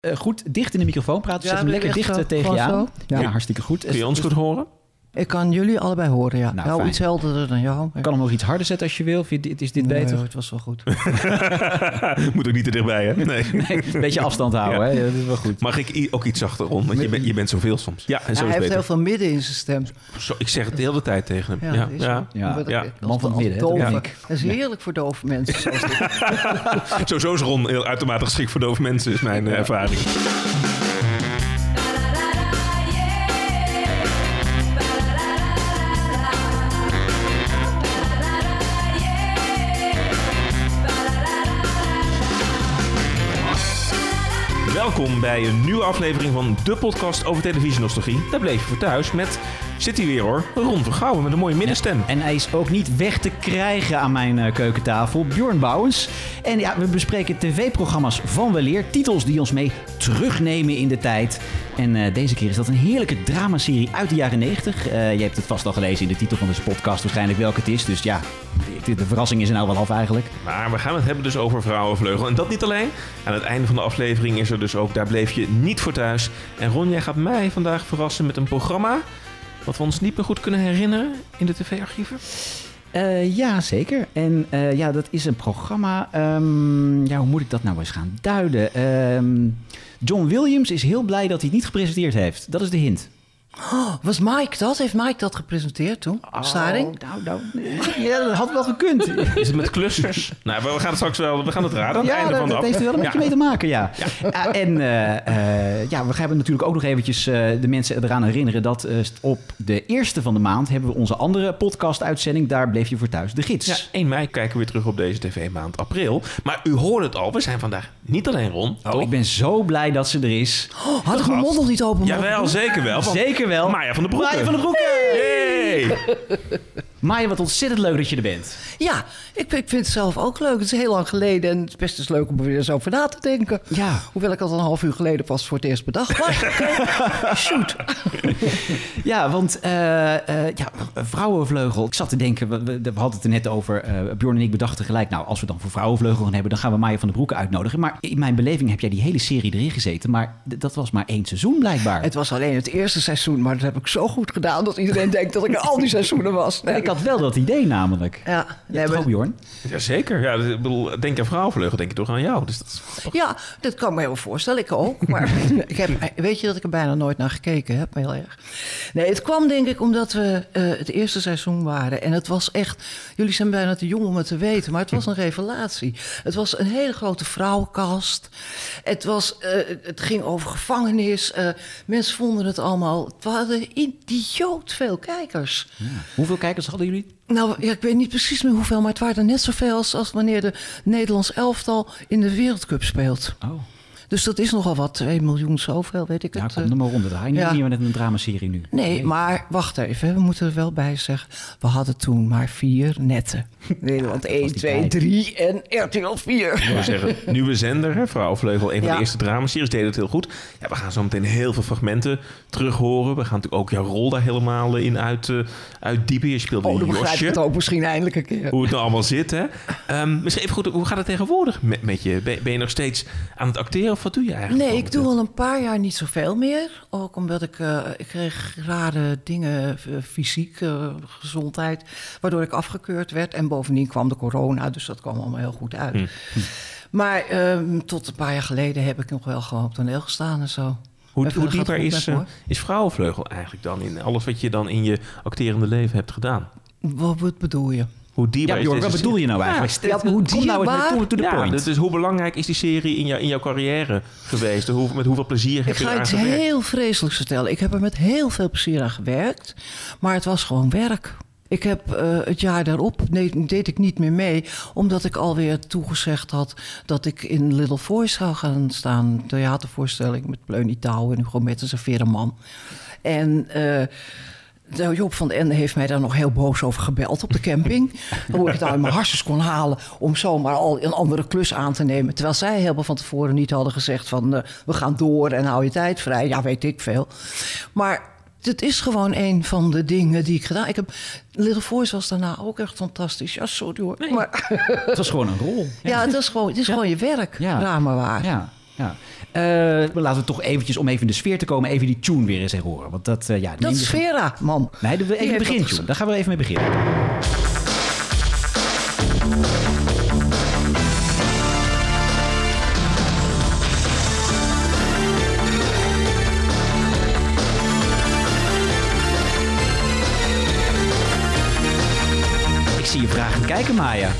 Eh, goed, dicht in de microfoon praten. Ja, Zet hem ben ik lekker dicht zo? eh, tegen je Gewoon aan. zo? Ja. Ja. hartstikke goed. Kun je ons goed horen? Ik kan jullie allebei horen, ja. Nou, Nou, fijn. iets helderder dan jou. Ik kan hem nog iets harder zetten als je wil. Vind je dit- Is dit Nee, beter? het was wel goed. Moet ook niet te dichtbij, hè? Nee. Nee, een beetje afstand houden, Ja. hè? Dat is wel goed. Mag ik ook iets zachter rond? Want je, bent je bent zoveel soms. Ja, en zo hij is heeft beter. heel veel midden in zijn stem. Zo, ik zeg het de hele tijd tegen hem. Ja, Ja, dat is ja. Man van het midden, hè. Dat is heerlijk voor dove mensen. Zoals dit. Sowieso is Ron heel uitermate geschikt voor dove mensen, is mijn eh, ervaring. Welkom bij een nieuwe aflevering van de podcast over televisienostalgie. Daar bleef je voor thuis met, zit hij weer hoor, Ron Vergouwen met een mooie middenstem. En hij is ook niet weg te krijgen aan mijn eh, keukentafel. Bjorn Bouwens. En ja, we bespreken tv-programma's van weleer. Titels die ons mee terugnemen in de tijd. En eh, deze keer is dat een heerlijke dramaserie uit de jaren 90. Eh, je hebt het vast al gelezen in de titel van deze podcast waarschijnlijk welke het is. Dus ja, de, de verrassing is er nou wel af eigenlijk. Maar we gaan het hebben dus over Vrouwenvleugel. En dat niet alleen. Aan het einde van de aflevering is er dus ook Daar bleef je niet voor thuis. En Ron, jij gaat mij vandaag verrassen met een programma... wat we ons niet meer goed kunnen herinneren in de tv-archieven. Eh, ja, zeker. En eh, ja, dat is een programma. ehm, ja, hoe moet ik dat nou eens gaan duiden? Ehm, John Williams is heel blij dat hij het niet gepresenteerd heeft. Dat is de hint. Oh, was Mike dat? Heeft Mike dat gepresenteerd toen? Staring? Oh, nou, nou, ja, dat had wel gekund. Is het met clusters? nou, we gaan het straks wel... We gaan het raden aan het Ja, einde dat, van de dat heeft er wel een Ja. beetje mee te maken, ja. En eh, eh, ja, we gaan natuurlijk ook nog eventjes eh, de mensen eraan herinneren... dat eh, op de eerste van de maand hebben we onze andere podcast-uitzending... Daar bleef je voor thuis, de gids. Ja, 1 mei kijken we weer terug op deze tv-maand april. Maar u hoorde het al, we zijn vandaag niet alleen Ron, Oh, toch? ik ben zo blij dat ze er is. Oh, had ik mijn mond nog niet open Jawel, zeker wel. want Zeker wel. Maya van der Broeke. Maya van der Broeke. Hey! Maya, wat ontzettend leuk dat je er bent. Ja, ik, ik vind het zelf ook leuk. Het is heel lang geleden en het is best eens leuk om er weer eens over na te denken. Ja. Hoewel ik dat een half uur geleden pas voor het eerst bedacht. Maar oké, shoot. Ja, want eh, eh, ja, Vrouwenvleugel. Ik zat te denken, we, we, we hadden het er net over. eh Bjorn en ik bedachten gelijk, nou, als we dan voor Vrouwenvleugel gaan hebben, dan gaan we Maya van der Broeke uitnodigen. Maar in mijn beleving heb jij die hele serie erin gezeten. Maar dat was maar één seizoen blijkbaar. Het was alleen het eerste seizoen, maar dat heb ik zo goed gedaan dat iedereen denkt dat ik al die seizoenen was. Nee. Had wel dat idee namelijk. Ja, Ja, nee, toch maar- ook, Bjorn? Jazeker. Ja, ik bedoel, denk aan Vrouwenvleugel, denk je toch aan jou. Dus dat is... ja, dat kan ik me heel voorstellen. Ik ook. Maar ik heb, weet je dat ik er bijna nooit naar gekeken heb? Heel erg. Nee, het kwam denk ik omdat we eh, het eerste seizoen waren. En het was echt... Jullie zijn bijna te jong om het te weten, maar het was een revelatie. Het was een hele grote vrouwenkast. Het, was, eh, het ging over gevangenis. Eh, mensen vonden het allemaal... Het waren idioot veel kijkers. Hoeveel kijkers hadden jullie? Nou, ja, ik weet niet precies meer hoeveel, maar het waren er net zoveel als, als wanneer de Nederlands elftal in de Wereldcup speelt. Oh, Dus dat is nogal wat, 2 miljoen zoveel, weet ik nou, het. kom eh. er maar rond. Het niet ja. meer met een dramaserie nu. Nee, maar wacht even, we moeten er wel bij zeggen. We hadden toen maar vier netten. Nederland 1, die 2, tijd. 3 en RTL 4. Ik wil zeggen, nieuwe zender, hè, Vrouwenvleugel, een van Ja. de eerste dramaseries, deden het heel goed. Ja, we gaan zo meteen heel veel fragmenten terug horen. We gaan natuurlijk ook jouw rol daar helemaal in uit, eh, uitdiepen. Je speelde Oh, dan een begrijp ik Josje. het ook misschien eindelijk een keer. Hoe het nou allemaal zit, hè? Ehm, misschien even goed, hoe gaat het tegenwoordig met, met je? Ben, ben je nog steeds aan het acteren of wat doe je eigenlijk? Nee, ik doe al een paar jaar niet zoveel meer. Ook omdat ik, eh, ik kreeg rare dingen, eh, fysiek, eh, gezondheid, waardoor ik afgekeurd werd. En bovendien kwam de corona, dus dat kwam allemaal heel goed uit. Hm. Maar ehm, tot een paar jaar geleden heb ik nog wel gewoon op toneel gestaan en zo. Hoe, dieper is, is Vrouwenvleugel eigenlijk dan in alles wat je dan in je acterende leven hebt gedaan? Wat, wat bedoel je? Hoe dierbaar Ja, Bjorn, wat bedoel je nou eigenlijk? Ja, Kom hoe nou dierbaar? met to the Ja, point. dus hoe belangrijk is die serie in, jou, in jouw carrière geweest? Hoe, met hoeveel plezier heb Ik je ga eraan iets gewerkt? heel vreselijks vertellen. Ik heb er met heel veel plezier aan gewerkt, maar het was gewoon werk. Ik heb eh, het jaar daarop, nee, deed ik niet meer mee, omdat ik alweer toegezegd had dat ik in Little Voice zou gaan staan. Een theatervoorstelling met Pleunie Touw en Hugo Metters en Vereman. En eh, nou, Job van den Ende heeft mij daar nog heel boos over gebeld op de camping. Hoe ik het in mijn harsjes kon halen om zomaar al een andere klus aan te nemen. Terwijl zij helemaal van tevoren niet hadden gezegd van eh, we gaan door en hou je tijd vrij. Ja, weet ik veel. Maar het is gewoon een van de dingen die ik gedaan Ik heb Little Voice was daarna ook echt fantastisch. Ja, sorry hoor. Maar, Het was gewoon een rol. ja, het is gewoon, het is gewoon je werk. Ja. Raar maar waar. Ja. Ja. Eh, laten we toch eventjes, om even in de sfeer te komen, even die tune weer eens horen. Want dat, eh, ja, Dat is Vera, man. Nee, Die even begintune. gezegd. Daar gaan we even mee beginnen. Ik zie je vragen kijken, Maya.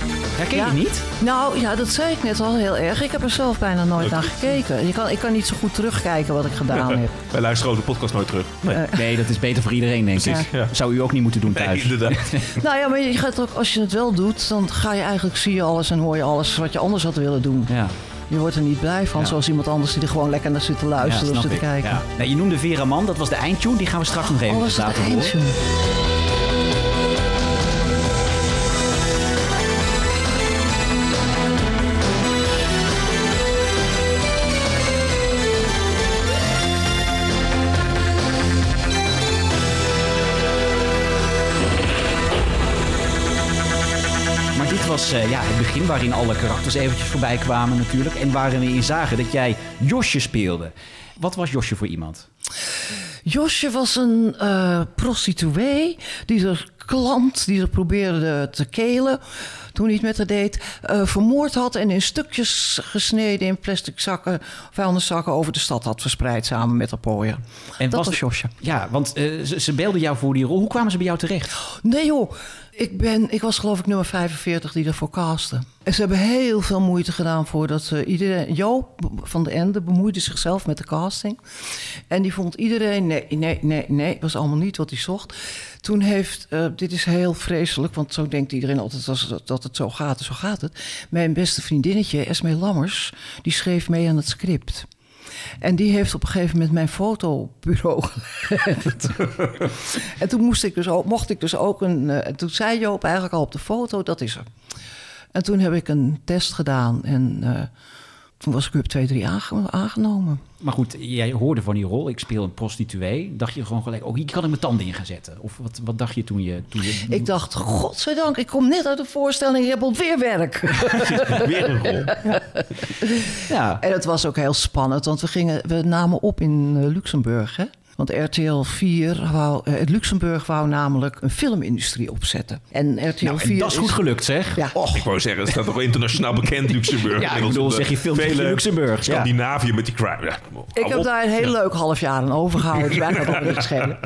Herken je Ja. niet? Nou ja, dat zei ik net al heel erg. Ik heb er zelf bijna nooit naar gekeken. Je kan, ik kan niet zo goed terugkijken wat ik gedaan heb. Wij luisteren ook de podcast nooit terug. Nee, Nee, dat is beter voor iedereen, denk ik. Ja. Zou u ook niet moeten doen nee thuis. inderdaad. Nou ja, maar je gaat ook, als je het wel doet, dan ga je eigenlijk zie je alles en hoor je alles wat je anders had willen doen. Ja, Je wordt er niet blij van, Ja. zoals iemand anders die er gewoon lekker naar zit te ja luisteren of zit te kijken. Ja. Nou, je noemde Vera Man, dat was de eindtune. Die gaan we straks nog even Oh, laten horen. Was eh, ja, het begin waarin alle karakters eventjes voorbij kwamen natuurlijk. En waarin we in zagen dat jij Josje speelde. Wat was Josje voor iemand? Josje was een eh, prostituee die er klant, die er probeerde te kelen toen hij het met haar deed, eh, vermoord had en in stukjes gesneden in plastic zakken, vuilniszakken over de stad had verspreid samen met haar pooier. En Dat was Josje. Ja, want ze, ze belden jou voor die rol. Hoe kwamen ze bij jou terecht? Nee joh, ik, ben, ik was geloof ik nummer 45 die ervoor casten. En ze hebben heel veel moeite gedaan voordat uh, iedereen... Joop van de Ende bemoeide zichzelf met de casting. En die vond iedereen, nee, nee, nee, nee, was allemaal niet wat hij zocht. Toen heeft, uh, dit is heel vreselijk, want zo denkt iedereen altijd dat, het zo gaat, zo gaat het. Mijn beste vriendinnetje, Esme Lammers, die schreef mee aan het script. En die heeft op een gegeven moment mijn fotobureau gelegd. en toen moest ik dus ook, mocht ik dus ook een. Uh, toen zei Joop eigenlijk al op de foto: dat is er. En toen heb ik een test gedaan en uh, toen was ik op 2, 3 aangenomen. Maar goed, jij hoorde van die rol. Ik speel een prostituee. Dacht je gewoon gelijk, oh, hier kan ik mijn tanden in gaan zetten? Of wat, wat dacht je toen je, toen je... Ik dacht, godzijdank, ik kom net uit de voorstelling, ik heb alweer werk. weer een rol. ja. En het was ook heel spannend, want we, gingen, we namen op in uh, Luxemburg, hè? Want RTL 4 wou, uh, Luxemburg wou namelijk een filmindustrie opzetten. En RTL nou, 4 dat is goed gelukt, zeg. Ja. Och, ik wou zeggen, het staat toch internationaal bekend Luxemburg. Ja, ik bedoel, zeg je film vele... Luxemburg. Scandinavië ja. met die crime. Ja, ik heb daar een heel ja. leuk half jaar aan overgehouden, dus wij gaan het niet schelen.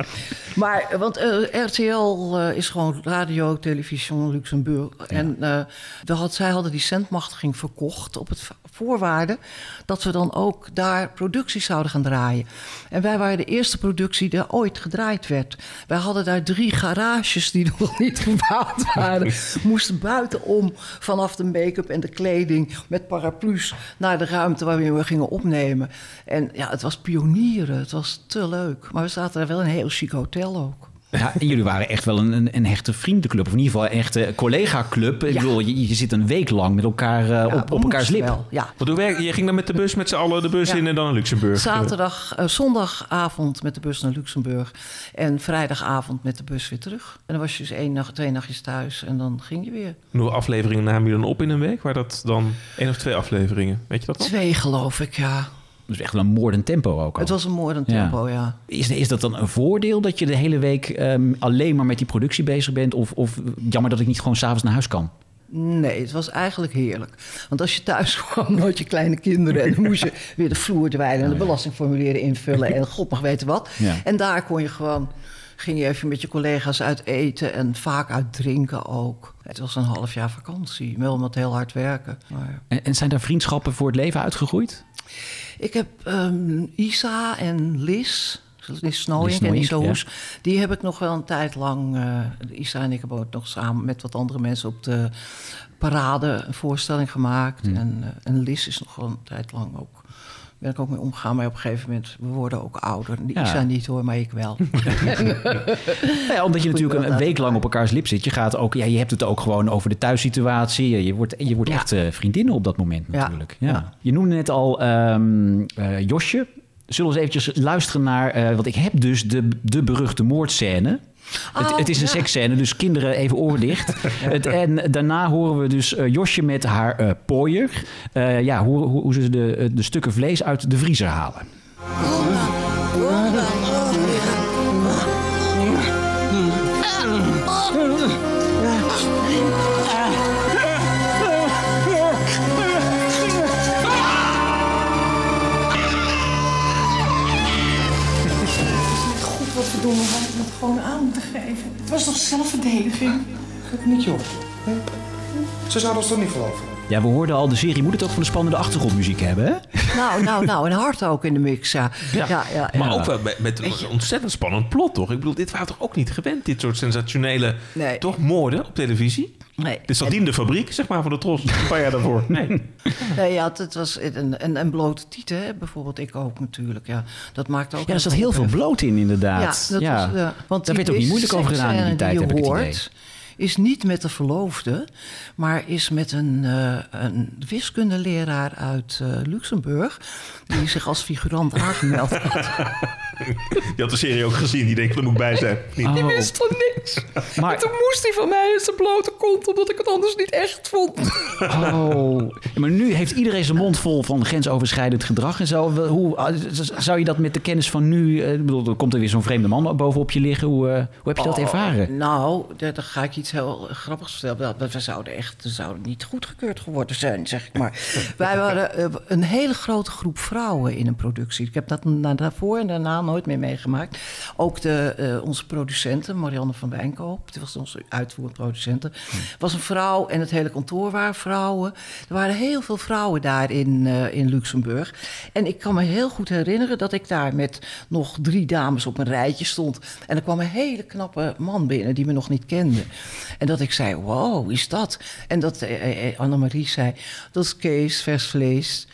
Maar, want uh, RTL uh, is gewoon radio, televisie Luxemburg. Ja. En uh, had, zij hadden die centmachtiging verkocht op het voorwaarde dat we dan ook daar producties zouden gaan draaien. En wij waren de eerste productie die ooit gedraaid werd. Wij hadden daar drie garages die nog niet gebouwd waren. Moesten buitenom vanaf de make-up en de kleding met paraplu's naar de ruimte waar we gingen opnemen. En ja, het was pionieren. Het was te leuk. Maar we zaten er wel in een heel chic hotel ook. Ja, en jullie waren echt wel een, een, een hechte vriendenclub. Of in ieder geval een echte collega-club. Ik ja. bedoel, je, je, zit een week lang met elkaar uh, ja, op, op elkaars lip. Wel, ja. Wat doe je? Je ging dan met de bus met z'n allen de bus in en dan naar Luxemburg? Zaterdag, uh, zondagavond met de bus naar Luxemburg. En vrijdagavond met de bus weer terug. En dan was je dus één nacht, twee nachtjes thuis en dan ging je weer. Hoeveel afleveringen namen je dan op in een week? Waar dat dan één of twee afleveringen? Weet je dat nog? Twee geloof ik, ja. Dus echt wel een moordend tempo ook al. Het was een moordend tempo, ja. ja. Is, is dat dan een voordeel dat je de hele week um, alleen maar met die productie bezig bent? Of, of jammer dat ik niet gewoon s'avonds naar huis kan? Nee, het was eigenlijk heerlijk. Want als je thuis kwam, had je kleine kinderen... en dan moest je weer de vloer dwijlen en de belastingformulieren invullen... en god mag weten wat. Ja. En daar kon je gewoon... ging je even met je collega's uit eten en vaak uit drinken ook. Het was een half jaar vakantie, wel met heel hard werken. Maar... En, en zijn daar vriendschappen voor het leven uitgegroeid? Ik heb um, Isa en Liz, Liz Snowing en Isa Hoes, ja. die heb ik nog wel een tijd lang... Uh, Isa en ik hebben ook nog samen met wat andere mensen op de parade een voorstelling gemaakt. Hmm. En, uh, en Liz is nog wel een tijd lang ook ben ik ook mee omgegaan. Maar op een gegeven moment, we worden ook ouder. Die ja. Niet hoor, maar ik wel. ja, omdat je natuurlijk een, een week lang op elkaars lip zit. Je, gaat ook, ja, je hebt het ook gewoon over de thuissituatie. Je wordt, je wordt ja. echt uh, vriendinnen op dat moment natuurlijk. Ja. ja. Je noemde net al um, uh, Josje. Zullen we eens eventjes luisteren naar... Uh, want ik heb dus de, de beruchte moordscène... Het, Oh, het is een ja. seksscène, dus kinderen even oor dicht. het, en daarna horen we dus eh, Josje met haar eh pooier. eh, ja, hoe, hoe, hoe ze de, de stukken vlees uit de vriezer halen. Was toch zelfverdediging? Geef niet joh. Hè? Ze zouden ons toch niet geloven? Ja, we hoorden al, de serie moet het ook van de spannende achtergrondmuziek hebben, hè? Nou, nou, nou, en hard ook in de mix, ja. Ja, ja, ja. Maar ook wel met, met een ontzettend spannend plot, toch? Ik bedoel, dit waren we toch ook niet gewend? Dit soort sensationele, Nee. toch, moorden op televisie? Nee. De sardienenfabriek, zeg maar, van de Tros. Een paar jaar daarvoor. Nee. Nee, ja, het, het was een, een, een blote tieten, hè, bijvoorbeeld. Ik ook natuurlijk, ja. Dat Dat ook... Ja, er zat heel veel bloot in, inderdaad. Ja, dat Was, ja. Want Daar werd ook niet moeilijk over gedaan in die tijd, die heb je ik het hoort, idee. Is niet met de verloofde, maar is met een, eh, een wiskundeleraar uit eh, Luxemburg... die zich als figurant aangemeld had. Je had de serie ook gezien. Die denkt, er moet ik bij zijn. Niet. Oh, wist van niks. Maar- En toen moest hij van mij in zijn blote kont, omdat ik het anders niet echt vond. oh. Ja, maar nu heeft iedereen zijn mond vol van grensoverschrijdend gedrag en zo. Hoe, z- zou je dat met de kennis van nu... eh, Ik bedoel, er komt er weer zo'n vreemde man bovenop je liggen. Hoe, eh, hoe heb je dat ervaren? Nou, daar, daar ga ik iets heel grappigs dat We zouden echt we zouden niet goedgekeurd geworden zijn, zeg ik maar. Wij waren eh, een hele grote groep vrouwen in een productie. Ik heb dat daarvoor en daarna nooit meer meegemaakt. Ook de, eh, onze producenten, Marianne van Wijnkoop, die was onze uitvoerend producenten, was een vrouw en het hele kantoor waren vrouwen. Er waren heel veel vrouwen daar in, eh, in Luxemburg. En ik kan me heel goed herinneren dat ik daar met nog drie dames op een rijtje stond. En er kwam een hele knappe man binnen die me nog niet kende. En dat ik zei, wow, is dat? En dat eh, eh, Annemarie zei, dat is Kees, vers vlees.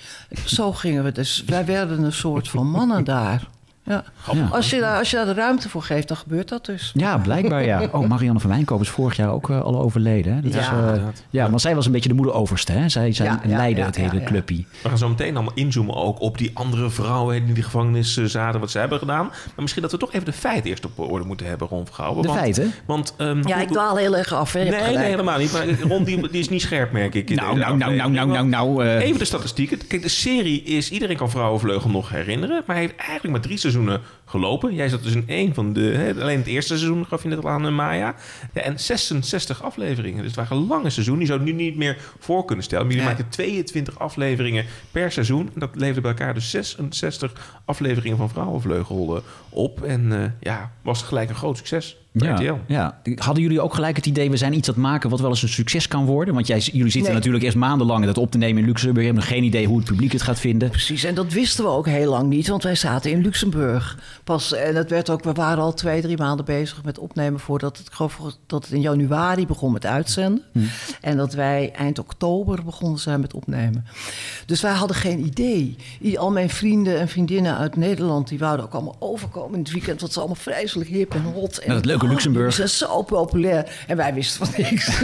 Zo gingen we dus. Wij werden een soort van mannen daar. Ja. Ja. Als, je daar, als je daar de ruimte voor geeft, dan gebeurt dat dus. Ja, blijkbaar ja. Oh, Marianne van Wijnkoop is vorig jaar ook eh, al overleden. Hè? Dat Ja, is, eh, ja, want zij was een beetje de moeder-overste. Hè? Zij, zij Ja, leidde ja, het ja, hele ja. clubje. We gaan zo meteen allemaal inzoomen ook op die andere vrouwen die in de gevangenis eh, zaten, wat ze hebben gedaan. Maar misschien dat we toch even de feiten eerst op orde moeten hebben, Ron Vergouwen. De Want- feiten? Want, ehm, Ja, ik dwaal heel erg af. Hè? Nee, helemaal niet. Maar Ron die, die is niet scherp, merk ik. in Nou, nou, nou, nou, nou, nou, nou. eh, Even de statistieken. Kijk, de serie is... Iedereen kan Vrouwenvleugel nog herinneren. Maar hij heeft eigenlijk maar drie seizoenen gelopen. Jij zat dus in één van de... Hè, alleen het eerste seizoen gaf je net al aan, eh, Maya. Ja, en 66 afleveringen. Dus het waren lange seizoenen. Die zou nu niet meer voor kunnen stellen. Maar jullie maken 22 afleveringen per seizoen. En dat leverde bij elkaar dus 66 afleveringen van Vrouwenvleugel op. En eh, ja, was gelijk een groot succes. Ja, RTL. ja. Hadden jullie ook gelijk het idee, we zijn iets aan het maken wat wel eens een succes kan worden? Want jij, jullie zitten Nee. natuurlijk eerst maandenlang dat op te nemen in Luxemburg. Je hebt nog geen idee hoe het publiek het gaat vinden. Precies, en dat wisten we ook heel lang niet, want wij zaten in Luxemburg. Pas, en het werd ook, we waren al twee, drie maanden bezig met opnemen voordat het, ik geloof dat het in januari begon met uitzenden. En dat wij eind oktober begonnen zijn met opnemen. Dus wij hadden geen idee. Al mijn vrienden en vriendinnen uit Nederland, die wouden ook allemaal overkomen in het weekend. Dat is allemaal vreselijk hip en hot. En Nou, dat leuke Luxemburg. Die zijn zo populair. En wij wisten van niks.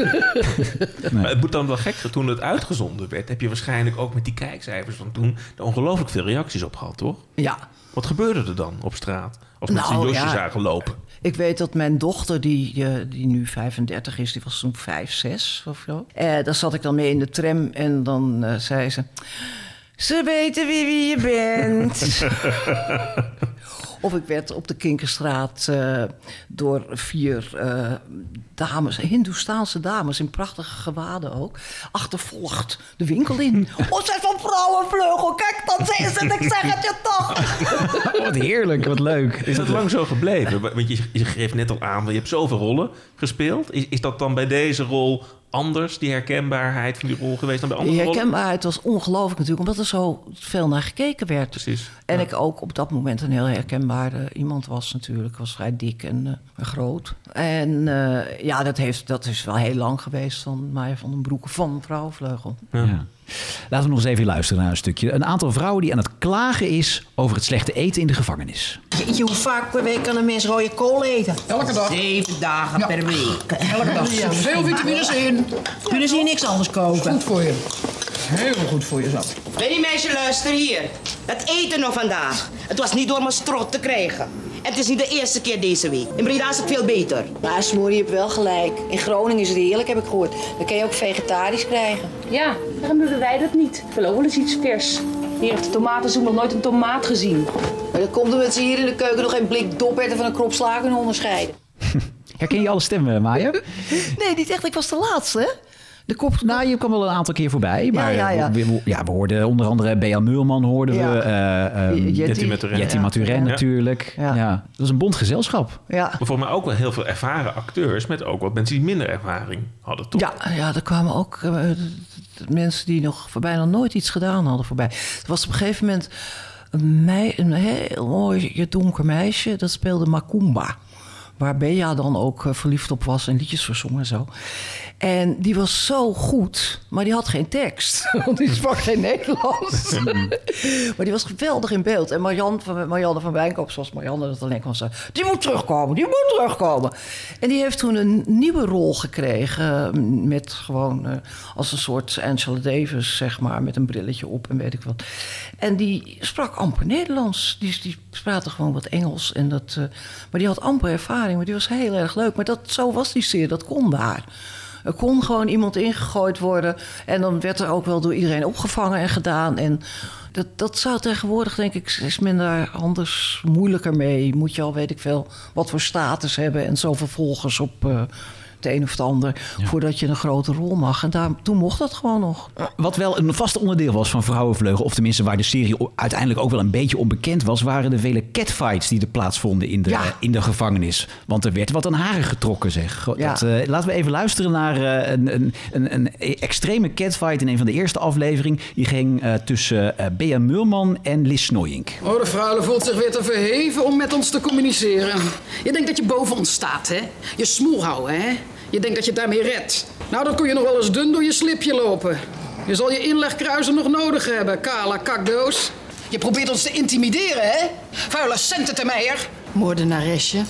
Maar het moet dan wel gek, toen het uitgezonden werd, heb je waarschijnlijk ook met die kijkcijfers van toen er ongelooflijk veel reacties op gehad, toch? ja. Wat gebeurde er dan op straat? Als mensen Nou, een Josje ja. zagen lopen. Ik weet dat mijn dochter, die, eh, die nu 35 is, die was toen 5, 6 of zo. Eh, daar zat ik dan mee in de tram en dan eh, zei ze... Ze weten wie, wie je bent. of ik werd op de Kinkerstraat eh, door vier eh, dames, Hindoestaanse dames in prachtige gewaden ook, achtervolgd de winkel in. oh, zij van vrouwenvleugel, kijk, dat is het, ik zeg het je toch. Wat heerlijk, wat leuk. Is dat lang zo gebleven? Want je, je geeft net al aan, je hebt zoveel rollen gespeeld. Is, is dat dan bij deze rol anders, die herkenbaarheid van die rol geweest dan bij andere Die rollen? herkenbaarheid was ongelooflijk natuurlijk, omdat er zo veel naar gekeken werd. Precies. En Ja. ik ook op dat moment een heel herkenbare iemand was natuurlijk. Ik was vrij dik en eh, groot. En eh, ja, dat, heeft, dat is wel heel lang geweest van Maya van den Broeke van Vrouwenvleugel. Ja. Laten we nog eens even luisteren naar een stukje. Een aantal vrouwen die aan het klagen is over het slechte eten in de gevangenis. Jeetje, hoe vaak per week kan een mens rode kool eten? Elke dag. Zeven dagen Ja. per week. Elke dag. Veel vitamines in. Kunnen ze hier niks anders kopen? Goed voor je. Heel goed voor je. Weet je meisje, luister hier. Het eten nog vandaag. Het was niet door mijn strot te krijgen. En het is niet de eerste keer deze week. In Breda is het veel beter. Maar Smoor, je hebt wel gelijk. In Groningen is het heerlijk, heb ik gehoord. Dan kan je ook vegetarisch krijgen. Ja, waarom doen wij dat niet? Ik wil ook wel eens iets vers. Hier heeft de tomatensoep nog nooit een tomaat gezien. Maar dat komt omdat ze hier in de keuken nog geen blik doperten van een krop sla kunnen onderscheiden. Herken je alle stemmen, Maya? Nee, niet echt. Ik was de laatste? De kop... Nou, je kwam wel een aantal keer voorbij. Maar ja, ja. We, we- ja, we hoorden onder andere Bea Mulman, hoorden Ja. we. eh, ehm, Jetty. Maturin. Jetty Ja. Maturin Ja. natuurlijk. Ja. Ja. Dat was een bond gezelschap. Ja. Maar volgens mij ook wel heel veel ervaren acteurs... met ook wat mensen die minder ervaring hadden, toch? Ja, ja, er kwamen ook eh, mensen die nog voor bijna nooit iets gedaan hadden voorbij. Er was op een gegeven moment een, een heel mooi donker meisje, dat speelde Macumba. Waar Bea dan ook eh, verliefd op was en liedjes verzong en zo. En die was zo goed, maar die had geen tekst. Want die sprak geen Nederlands. maar die was geweldig in beeld. En Marianne van, Marianne van Wijnkoop, zoals Marianne dat alleen kon zeggen... die moet terugkomen, die moet terugkomen. En die heeft toen een nieuwe rol gekregen... eh, met gewoon eh, als een soort Angela Davis, zeg maar... met een brilletje op en weet ik wat. En die sprak amper Nederlands. Die, die praatte gewoon wat Engels. En dat, eh, maar die had amper ervaring, maar die was heel erg leuk. Maar dat, zo was die serie, dat kon daar. Er kon gewoon iemand ingegooid worden. En dan werd er ook wel door iedereen opgevangen en gedaan. En dat, dat zou tegenwoordig, denk ik, is men daar anders moeilijker mee. Moet je al, weet ik veel, wat voor status hebben en zoveel volgers op eh het een of het ander. Voordat je een grote rol mag. En daar, toen mocht dat gewoon nog. Wat wel een vast onderdeel was van Vrouwenvleugel, of tenminste waar de serie uiteindelijk ook wel een beetje onbekend was, waren de vele catfights die er plaatsvonden in de, Ja. in de gevangenis. Want er werd wat aan haren getrokken, zeg. Go- Ja. Dat, eh, laten we even luisteren naar eh, een, een, een, een extreme catfight in een van de eerste afleveringen. Die ging eh, tussen eh Bea Mulman en Lis Snoyink. Oh, de vrouw voelt zich weer te verheven om met ons te communiceren. Je denkt dat je boven ons staat, hè? Je smoel houden, hè? Je denkt dat je het daarmee redt. Nou, dan kun je nog wel eens dun door je slipje lopen. Je zal je inlegkruizen nog nodig hebben, kale kakdoos. Je probeert ons te intimideren, hè? Vuile cententermeijer. Moordenaresje.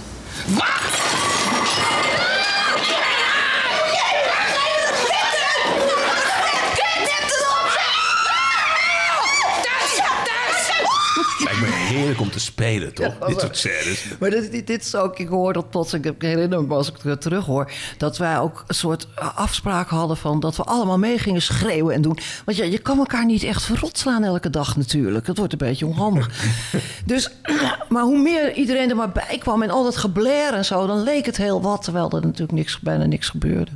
Lijkt me heerlijk om te spelen, toch? Dit soort scènes. Maar dit, dit, is ook, ik hoor dat plots, ik herinner me als ik het terug hoor, dat wij ook een soort afspraak hadden van dat we allemaal mee gingen schreeuwen en doen. Want ja, je kan elkaar niet echt verrot slaan elke dag natuurlijk. Het wordt een beetje onhandig. dus, maar hoe meer iedereen er maar bij kwam en al dat geblair en zo, dan leek het heel wat, terwijl er natuurlijk niks, bijna niks gebeurde.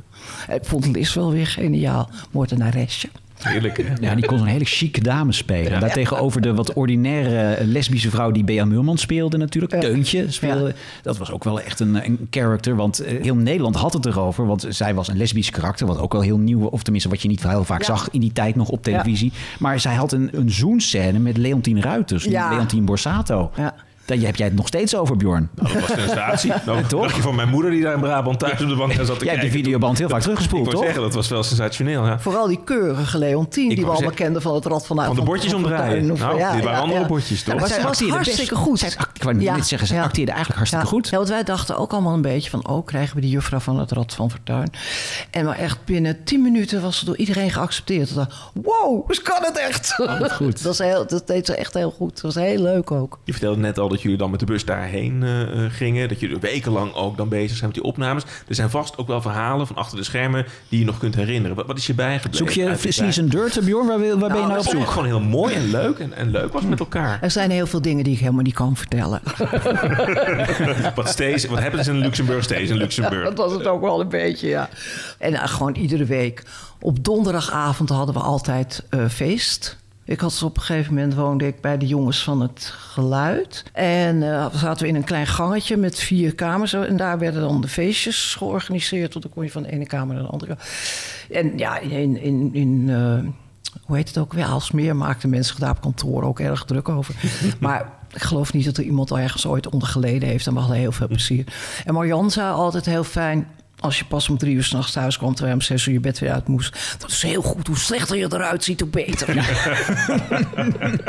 Ik vond Liz wel weer geniaal. Moordenaresje. Heerlijk? Ja, die kon zo'n hele chique dame spelen. Daartegenover de wat ordinaire lesbische vrouw die Bea Mulman speelde natuurlijk. Teuntje speelde. Dat was ook wel echt een, een character. Want eh, heel Nederland had het erover. Want zij was een lesbisch karakter. Wat ook wel heel nieuw, of tenminste wat je niet heel vaak Ja. zag in die tijd nog op televisie. Maar zij had een, een zoenscène met Leontien Ruiters. Ja. Leontien Borsato. Ja. Daar heb jij het nog steeds over, Bjorn. Nou, dat was een sensatie. Nou, Toch? dacht je van mijn moeder die daar in Brabant thuis op de bank zat te Jij hebt de kijken. videoband heel vaak Ik teruggespoeld, toch? zeggen, dat was wel sensationeel. Ja. Vooral die keurige Leontien, die we allemaal zeggen- kenden van het Rad van Van de bordjes omdraaien. Nou, die waren andere bordjes, toch? Maar zij was hartstikke goed. zij ik wou net zeggen, ze acteerde eigenlijk hartstikke goed. Ja, want wij dachten ook allemaal een beetje van... oh, krijgen we die juffrouw van het Rad van Fortuin. En maar echt binnen tien minuten was ze door iedereen geaccepteerd. Ik dacht, wow, ze kan het echt. goed. dat, was heel, dat deed ze echt heel goed. Dat was heel leuk ook. Je vertelde net al dat jullie dan met de bus daarheen eh, eh, gingen. Dat jullie wekenlang ook dan bezig zijn met die opnames. Er zijn vast ook wel verhalen van achter de schermen die je nog kunt herinneren. Wat, wat is je bijgebleven? Zoek je Season Dirt, Bjorn? Waar, waar ben je nou op tijd? zoek? Gewoon heel mooi en leuk en, en leuk was met elkaar. Er zijn heel veel dingen die ik helemaal niet kan vertellen. wat, steeds, wat hebben ze in Luxemburg steeds in Luxemburg? dat was het ook wel een beetje, ja. En eh, gewoon iedere week. Op donderdagavond hadden we altijd eh, feest. Ik had op een gegeven moment woonde ik bij de jongens van het geluid. En eh zaten we in een klein gangetje met vier kamers. En daar werden dan de feestjes georganiseerd. Want dan kon je van de ene kamer naar de andere. En ja, in, in, in eh, hoe heet het ook weer? Aalsmeer maakten mensen daar op kantoor ook erg druk over. maar ik geloof niet dat er iemand al ergens ooit onder geleden heeft. En we hadden heel veel plezier. En Marjan zei altijd heel fijn... Als je pas om drie uur s'nachts thuis kwam... terwijl je om zes uur je bed weer uit moest. Dat is heel goed. Hoe slechter je eruit ziet, hoe beter.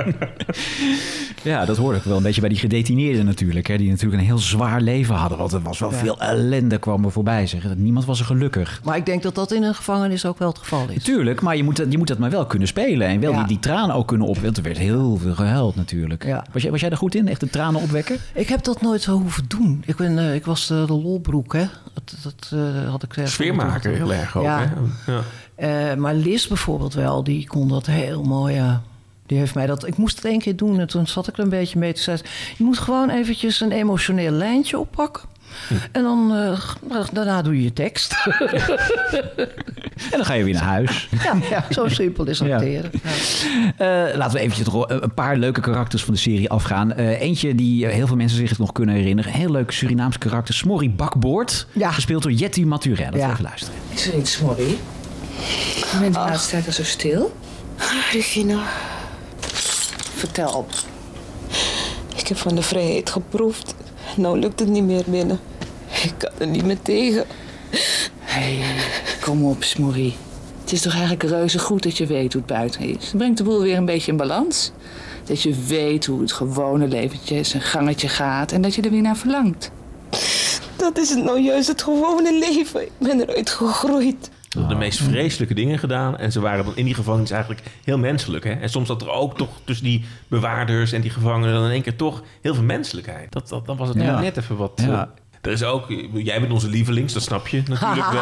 Ja, dat hoorde ik wel een beetje bij die gedetineerden natuurlijk. Hè, die natuurlijk een heel zwaar leven hadden. Want er was wel Ja. veel ellende kwam er voorbij. Zeg. Niemand was er gelukkig. Maar ik denk dat dat in een gevangenis ook wel het geval is. Tuurlijk, maar je moet, dat- je moet dat maar wel kunnen spelen. En wel Ja. die, die tranen ook kunnen op. Want er werd heel veel gehuild natuurlijk. Ja. Was, jij, was jij daar goed in? Echt de tranen opwekken? Ik heb dat nooit zo hoeven doen. Ik, ben, eh, ik was de, de lolbroek, hè. Dat, dat eh, had ik Sfeermaker heel erg ook, Ja. hè? Ja. Eh, maar Liz bijvoorbeeld wel, die kon dat heel mooi. Die heeft mij dat. Ik moest het één keer doen en toen zat ik er een beetje mee. Toen zei ze, je moet gewoon eventjes een emotioneel lijntje oppakken. Hm. En dan eh, daarna doe je je tekst. En dan ga je weer naar huis. ja, zo simpel is Ja. acteren. Ja. Eh, laten we eventjes toch een paar leuke karakters van de serie afgaan. Eh, eentje die heel veel mensen zich nog kunnen herinneren. Een heel leuk Surinaams karakter. Smorrie Bakboord. Gespeeld door Jetty Maturin. Laten we even luisteren. Is er iets, Morrie? Je bent de laatste tijd al zo stil. Regina, Vertel op. ik heb van de vrijheid geproefd. Nou lukt het niet meer binnen. Ik kan er niet meer tegen. Hé, kom op, Smorrie. Het is toch eigenlijk reuze goed dat je weet hoe het buiten is. Het brengt de boel weer een beetje in balans. Dat je weet hoe het gewone leventje zijn gangetje gaat en dat je er weer naar verlangt. Dat is het nou juist het gewone leven. Ik ben eruit gegroeid. Meest vreselijke dingen gedaan. En ze waren dan in die gevangenis eigenlijk heel menselijk. Hè? En soms zat er ook toch tussen die bewaarders en die gevangenen... dan in één keer toch heel veel menselijkheid. Dat, dat, dan was het Ja. net even wat... Ja. eh, er is ook... Jij bent onze lievelings, dat snap je natuurlijk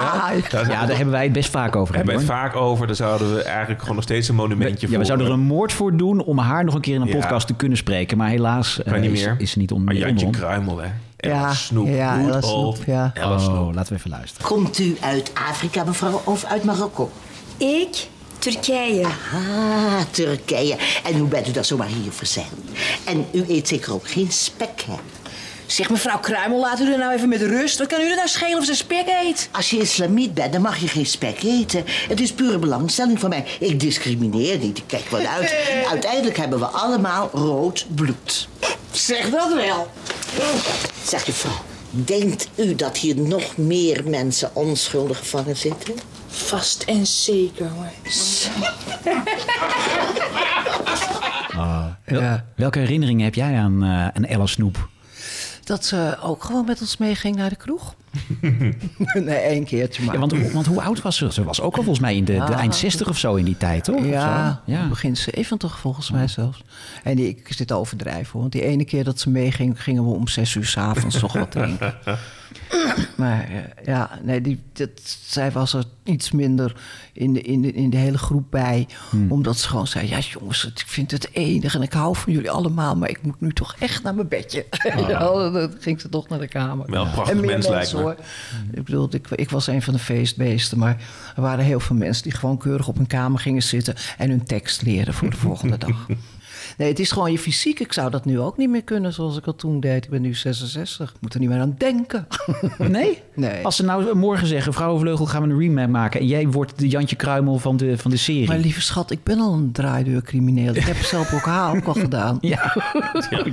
wel. Ja, daar hebben wij het best vaak over. hebben we hoor. het vaak over. Daar zouden we eigenlijk gewoon nog steeds een monumentje Ja, voor... we zouden er een moord voor doen om haar nog een keer in een Ja. podcast te kunnen spreken. Maar helaas eh, niet is, meer. is ze niet on, Maar Jantje. Kruimel, hè. Ella Ja, Snoep, ja, good Ella Snoep, ja. Ella Snoep. Oh, laten we even luisteren. Komt u uit Afrika, mevrouw, of uit Marokko? Ik? Turkije. Ah, Turkije. En hoe bent u dan zomaar hier verzeild? En u eet zeker ook geen spek, hè? Zeg mevrouw Kruimel, laat u er nou even met rust. Wat kan u er nou schelen of ze spek eet? Als je islamiet bent, dan mag je geen spek eten. Het is pure belangstelling van mij. Ik discrimineer niet, ik kijk wel uit. Uiteindelijk hebben we allemaal rood bloed. Zeg dat wel. Zeg je vrouw, denkt u dat hier nog meer mensen onschuldig gevangen zitten? Vast en zeker hoor. Ah. Wel- Welke herinneringen heb jij aan, eh aan Ella Snoep? Dat ze ook gewoon met ons meeging naar de kroeg. nee, één keertje maar. Ja, want, hoe- want hoe oud was ze? Ze was ook al volgens mij in de, de Ja. eind 60 of zo in die tijd, toch? Ja, ja. begin 70 volgens mij zelfs. En die, ik zit overdrijven, hoor. want die ene keer dat ze meeging... gingen we om zes uur s'avonds toch wat drinken. Maar eh, ja, nee, die, dat, zij was er iets minder in de, in de, in de hele groep bij. Hmm. Omdat ze gewoon zei, ja jongens, ik vind het enig... en ik hou van jullie allemaal, maar ik moet nu toch echt naar mijn bedje. Ah. Ja, dan ging ze toch naar de kamer. Wel een prachtig mens, lijkt me. Hoor. Ik bedoel, ik, ik was een van de feestbeesten, maar er waren heel veel mensen die gewoon keurig op een kamer gingen zitten en hun tekst leren voor de volgende dag. Nee, het is gewoon je fysiek. Ik zou dat nu ook niet meer kunnen zoals ik dat toen deed. Ik ben nu 66. Ik moet er niet meer aan denken. Nee? Nee. Als ze nou morgen zeggen, Vrouwenvleugel gaan we een remake maken... en jij wordt de Jantje Kruimel van de, van de serie. Maar lieve schat, ik ben al een draaideurcrimineel. Ik heb zelf ook haar ook al gedaan. Ja,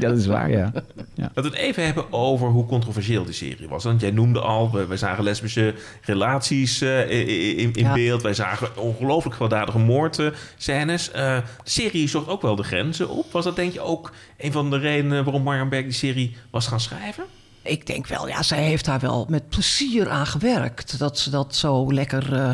dat is waar, ja. ja. Laten we het even hebben over hoe controversieel die serie was. Want jij noemde al, we, we zagen lesbische relaties eh, in, in, Ja. beeld. Wij zagen ongelooflijk gewelddadige moordscènes. Eh de serie zocht ook wel de grenzen Was dat denk je ook een van de redenen waarom Marjan Berg die serie was gaan schrijven? Ik denk wel, ja, zij heeft daar wel met plezier aan gewerkt. Dat ze dat zo lekker eh,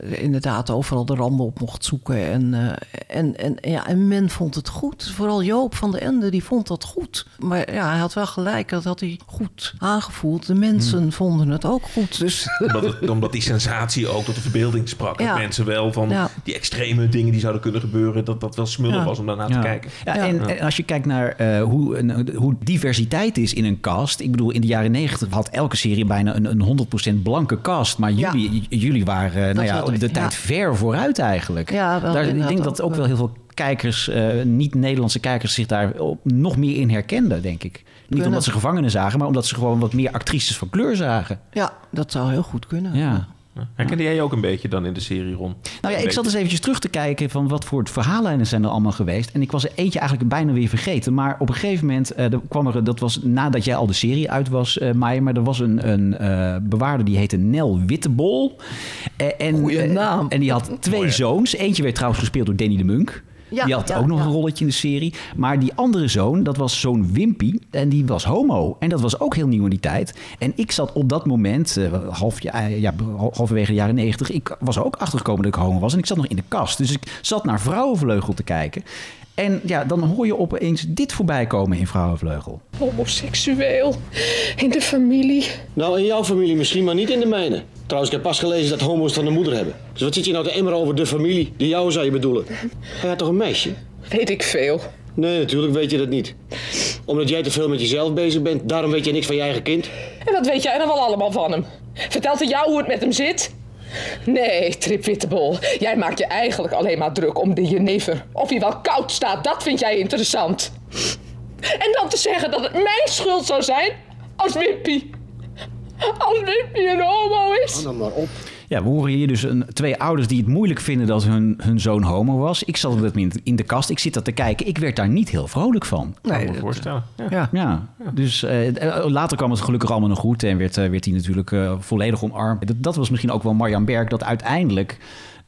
inderdaad overal de randen op mocht zoeken. En, eh, en, en, ja, en men vond het goed. Vooral Joop van den Ende, die vond dat goed. Maar ja, hij had wel gelijk, dat had hij goed aangevoeld. De mensen vonden het ook goed. Dus Omdat, het- omdat die sensatie ook tot de verbeelding sprak. Ja. Dat mensen wel van Ja. die extreme dingen die zouden kunnen gebeuren... dat dat wel smullig Ja. was om daarnaar Ja. te kijken. Ja, en, en als je kijkt naar eh, hoe, een- hoe diversiteit is in een cast. Ik bedoel, in de jaren negentig had elke serie bijna een, een 100% blanke cast. Maar Ja. jullie, jullie waren eh, nou ja, de ja. tijd ver vooruit eigenlijk. Ja, wel, daar, ik denk dat ook wel heel veel kijkers, eh, niet-Nederlandse kijkers, zich daar op- nog meer in herkenden, denk ik. Niet Kunnen. omdat ze gevangenen zagen, maar omdat ze gewoon wat meer actrices van kleur zagen. ja, dat zou heel goed kunnen. Ja. Herkende jij je ook een beetje dan in de serie, Ron? Nou ja, ik zat eens eventjes terug te kijken van wat voor verhaallijnen zijn er allemaal geweest. En ik was er eentje eigenlijk bijna weer vergeten. Maar op een gegeven moment, eh, er kwam er, dat was nadat jij al de serie uit was, eh Maya, maar er was een, een eh, bewaarder die heette Nel Wittebol. Eh, en, Goeie naam. en die had twee zoons. Eentje werd trouwens gespeeld door Danny de Munk. Ja, die had ja, ook nog ja. een rolletje in de serie. Maar die andere zoon, dat was zo'n Wimpy. En die was homo. En dat was ook heel nieuw in die tijd. En ik zat op dat moment, eh, half, ja, ja, halverwege de jaren negentig... ik was er ook achtergekomen dat ik homo was. En ik zat nog in de kast. Dus ik zat naar Vrouwenvleugel te kijken. En ja, dan hoor je opeens dit voorbij komen in Vrouwenvleugel. Homoseksueel. In de familie. Nou, in jouw familie misschien, maar niet in de mijne. Trouwens, ik heb pas gelezen dat homo's van de moeder hebben. Dus wat zit je nou te emmeren over de familie? De jou zou je bedoelen. Hij had toch een meisje? Weet ik veel. Nee, natuurlijk weet je dat niet. Omdat jij te veel met jezelf bezig bent, daarom weet je niks van je eigen kind. En wat weet jij dan wel allemaal van hem? Vertelt hij jou hoe het met hem zit? Nee, Trip Wittebol. Jij maakt je eigenlijk alleen maar druk om de jenever. Of hij wel koud staat, dat vind jij interessant. En dan te zeggen dat het mijn schuld zou zijn als Wimpy. Als Wimpy een homo is. dan maar op. Ja, we horen hier dus een, twee ouders die het moeilijk vinden dat hun, hun zoon homo was. Ik zat met hem in, in de kast, ik zit dat te kijken. Ik werd daar niet heel vrolijk van. Kan ik me voorstellen. Ja. Ja, dus eh, later kwam het gelukkig allemaal nog goed en werd, eh, werd hij natuurlijk eh, volledig omarmd. Dat, dat was misschien ook wel Marjan Berg, dat uiteindelijk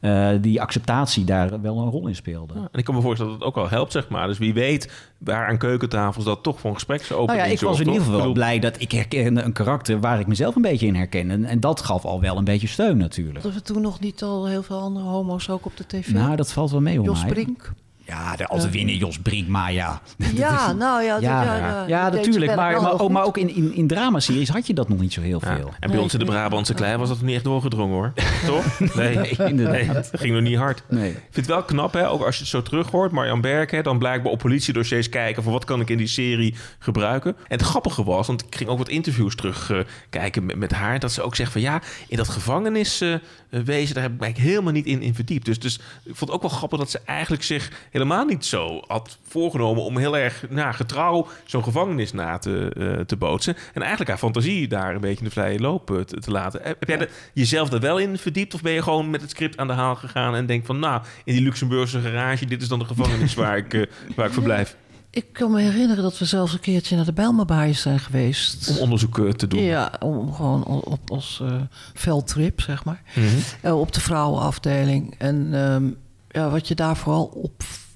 eh, die acceptatie daar wel een rol in speelde. En ik kan me voorstellen dat het ook wel helpt, zeg maar. Dus wie weet waar aan keukentafels dat toch voor een gespreksopenen Nou ja, ik was in ieder geval bedoel, blij dat ik herkende een karakter waar ik mezelf een beetje in herkende. En, en dat gaf al wel een beetje steun natuurlijk. Hadden we toen nog niet al heel veel andere homo's ook op de tv? Nou, dat valt wel mee hoor. Jos. Brink. Ja, de, altijd winnen Jos Brink, maar ja. Ja, nou ja. Ja, ja, natuurlijk. Maar, maar, ook, maar ook in, in, in dramaseries had je dat nog niet zo heel veel. En bij ons in de Brabantse klei was dat niet echt doorgedrongen hoor. Toch? Nee, Nee, inderdaad. Nee, het ging nog niet hard. Nee. Ik vind het wel knap, hè, ook als je het zo terug hoort. Marjan Berg, hè, dan blijkbaar op politiedossiers kijken... van wat kan ik in die serie gebruiken. En het grappige was, want ik ging ook wat interviews terug eh, kijken met, met haar... dat ze ook zegt van ja, in dat gevangeniswezen... daar heb ik mij helemaal niet in, in verdiept. Dus, dus ik vond het ook wel grappig dat ze eigenlijk zich helemaal niet zo had voorgenomen... om heel erg nou, getrouw zo'n gevangenis na te, eh, te bootsen. En eigenlijk haar fantasie daar een beetje in de vrije loop eh, te, te laten. Heb heb jij er jezelf daar wel in verdiept? Of ben je gewoon met het script aan de haal gegaan en denk van... nou, in die Luxemburgse garage, dit is dan de gevangenis waar ik, eh, waar ik verblijf. Ik kan me herinneren dat we zelfs een keertje naar de Bijlmerbaai zijn geweest. Om onderzoek eh, te doen. Ja, om gewoon op, als eh, veldtrip, zeg maar. Mhm. Eh, op de vrouwenafdeling. En ehm, ja, wat je daar vooral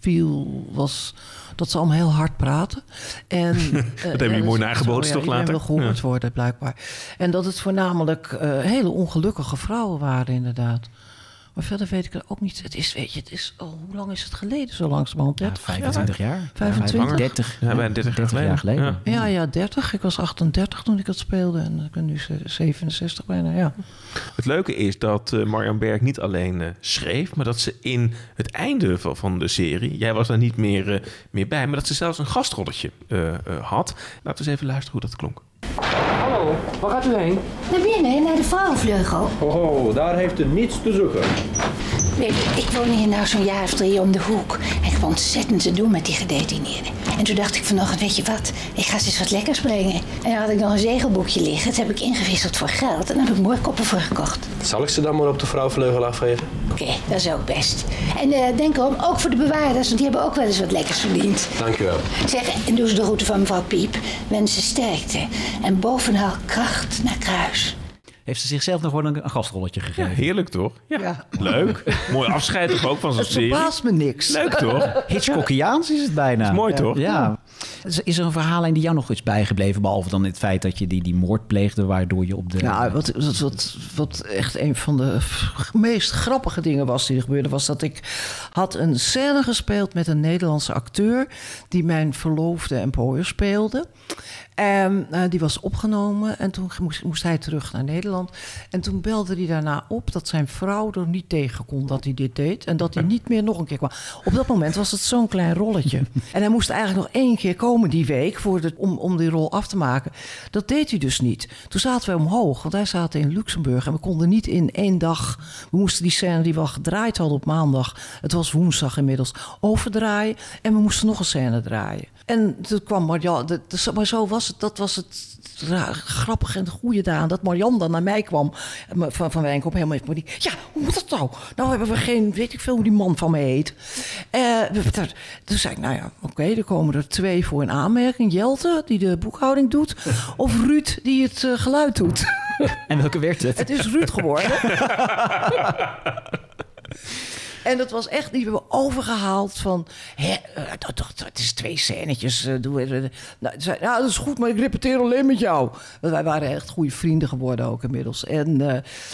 opviel was dat ze allemaal heel hard praten. En, eh, hebben jullie ja, mooi dat- nagebootst zo, toch ja, later? wil gehoord Ja. worden, blijkbaar. En dat het voornamelijk eh, hele ongelukkige vrouwen waren, inderdaad. Maar verder weet ik het ook niet. Het is, weet je, het is al, hoe lang is het geleden zo langzamerhand? 30 25 jaar. 25? 30, Ja, bijna 30 jaar jaar geleden. Ja, ja, 30. Ik was 38 toen ik dat speelde. En ik ben nu ze- 67 bijna, ja. Het leuke is dat eh, Marjan Berg niet alleen eh, schreef... maar dat ze in het einde van, van de serie... jij was daar niet meer, eh, meer bij... maar dat ze zelfs een gastrolletje eh, eh, had. Laten we eens even luisteren hoe dat klonk. Hallo, waar gaat u heen? Naar binnen, naar de vrouwenvleugel. Oh, daar heeft u niets te zoeken. Ik woon hier nou zo'n jaar of drie om de hoek. En ik heb ontzettend te doen met die gedetineerden. En toen dacht ik vanochtend, weet je wat, ik ga ze eens wat lekkers brengen. En dan had ik nog een zegelboekje liggen. Dat heb ik ingewisseld voor geld. En daar heb ik moorkoppen voor gekocht. Zal ik ze dan maar op de vrouwvleugel afgeven? Oké, dat is ook best. En eh, denk erom, ook voor de bewaarders, want die hebben ook wel eens wat lekkers verdiend. Dank u wel. Zeg, en doe ze de groeten van mevrouw Piep. Wensen sterkte. En bovenal kracht naar kruis. Heeft ze zichzelf nog gewoon een, een gastrolletje Ja, gegeven? heerlijk toch? Ja. Leuk. Mooi afscheid toch ook van zo'n Het serie? verbaast me niks. Leuk toch? Hitchcockiaans is het bijna. Is mooi, toch? Ja. Is- Is er een verhaallijn die jou nog iets bijgebleven... behalve dan het feit dat je die, die moord pleegde... waardoor je op de... Nou, wat, wat, wat, wat echt een van de meest grappige dingen was die er gebeurde, was dat ik had een scène gespeeld met een Nederlandse acteur die mijn verloofde en pooier speelde. En eh, die was opgenomen en toen moest, moest hij terug naar Nederland. En toen belde hij daarna op dat zijn vrouw er niet tegen kon dat hij dit deed. En dat hij niet meer nog een keer kwam. Op dat moment was het zo'n klein rolletje. En hij moest eigenlijk nog één keer komen die week voor de, om, om die rol af te maken. Dat deed hij dus niet. Toen zaten we omhoog, want wij zaten in Luxemburg. En we konden niet in één dag... We moesten die scène die we al gedraaid hadden op maandag... het was woensdag inmiddels, overdraaien. En we moesten nog een scène draaien. En toen kwam Marjan, dat- maar zo was het, dat was het ra- grappige en het goede daaraan. Dat Marjan dan naar mij kwam, eh, van, van Wijnkoop, helemaal even die, ja, hoe moet dat nou? Nou hebben we geen, weet ik veel hoe die man van me heet. Dat- toen zei ik, nou ja, oké, er komen er twee voor een aanmerking. Jelte, die de boekhouding doet, of Ruud, die het eh, geluid doet. En welke werd het? Het is Ruud geworden. En dat was echt, die hebben we overgehaald van... Hè, eh, dat, dat, dat is twee scènetjes. eh, doe, eh, nou, zei, dat is goed, maar ik repeteer alleen met jou. Want wij waren echt goede vrienden geworden ook inmiddels. En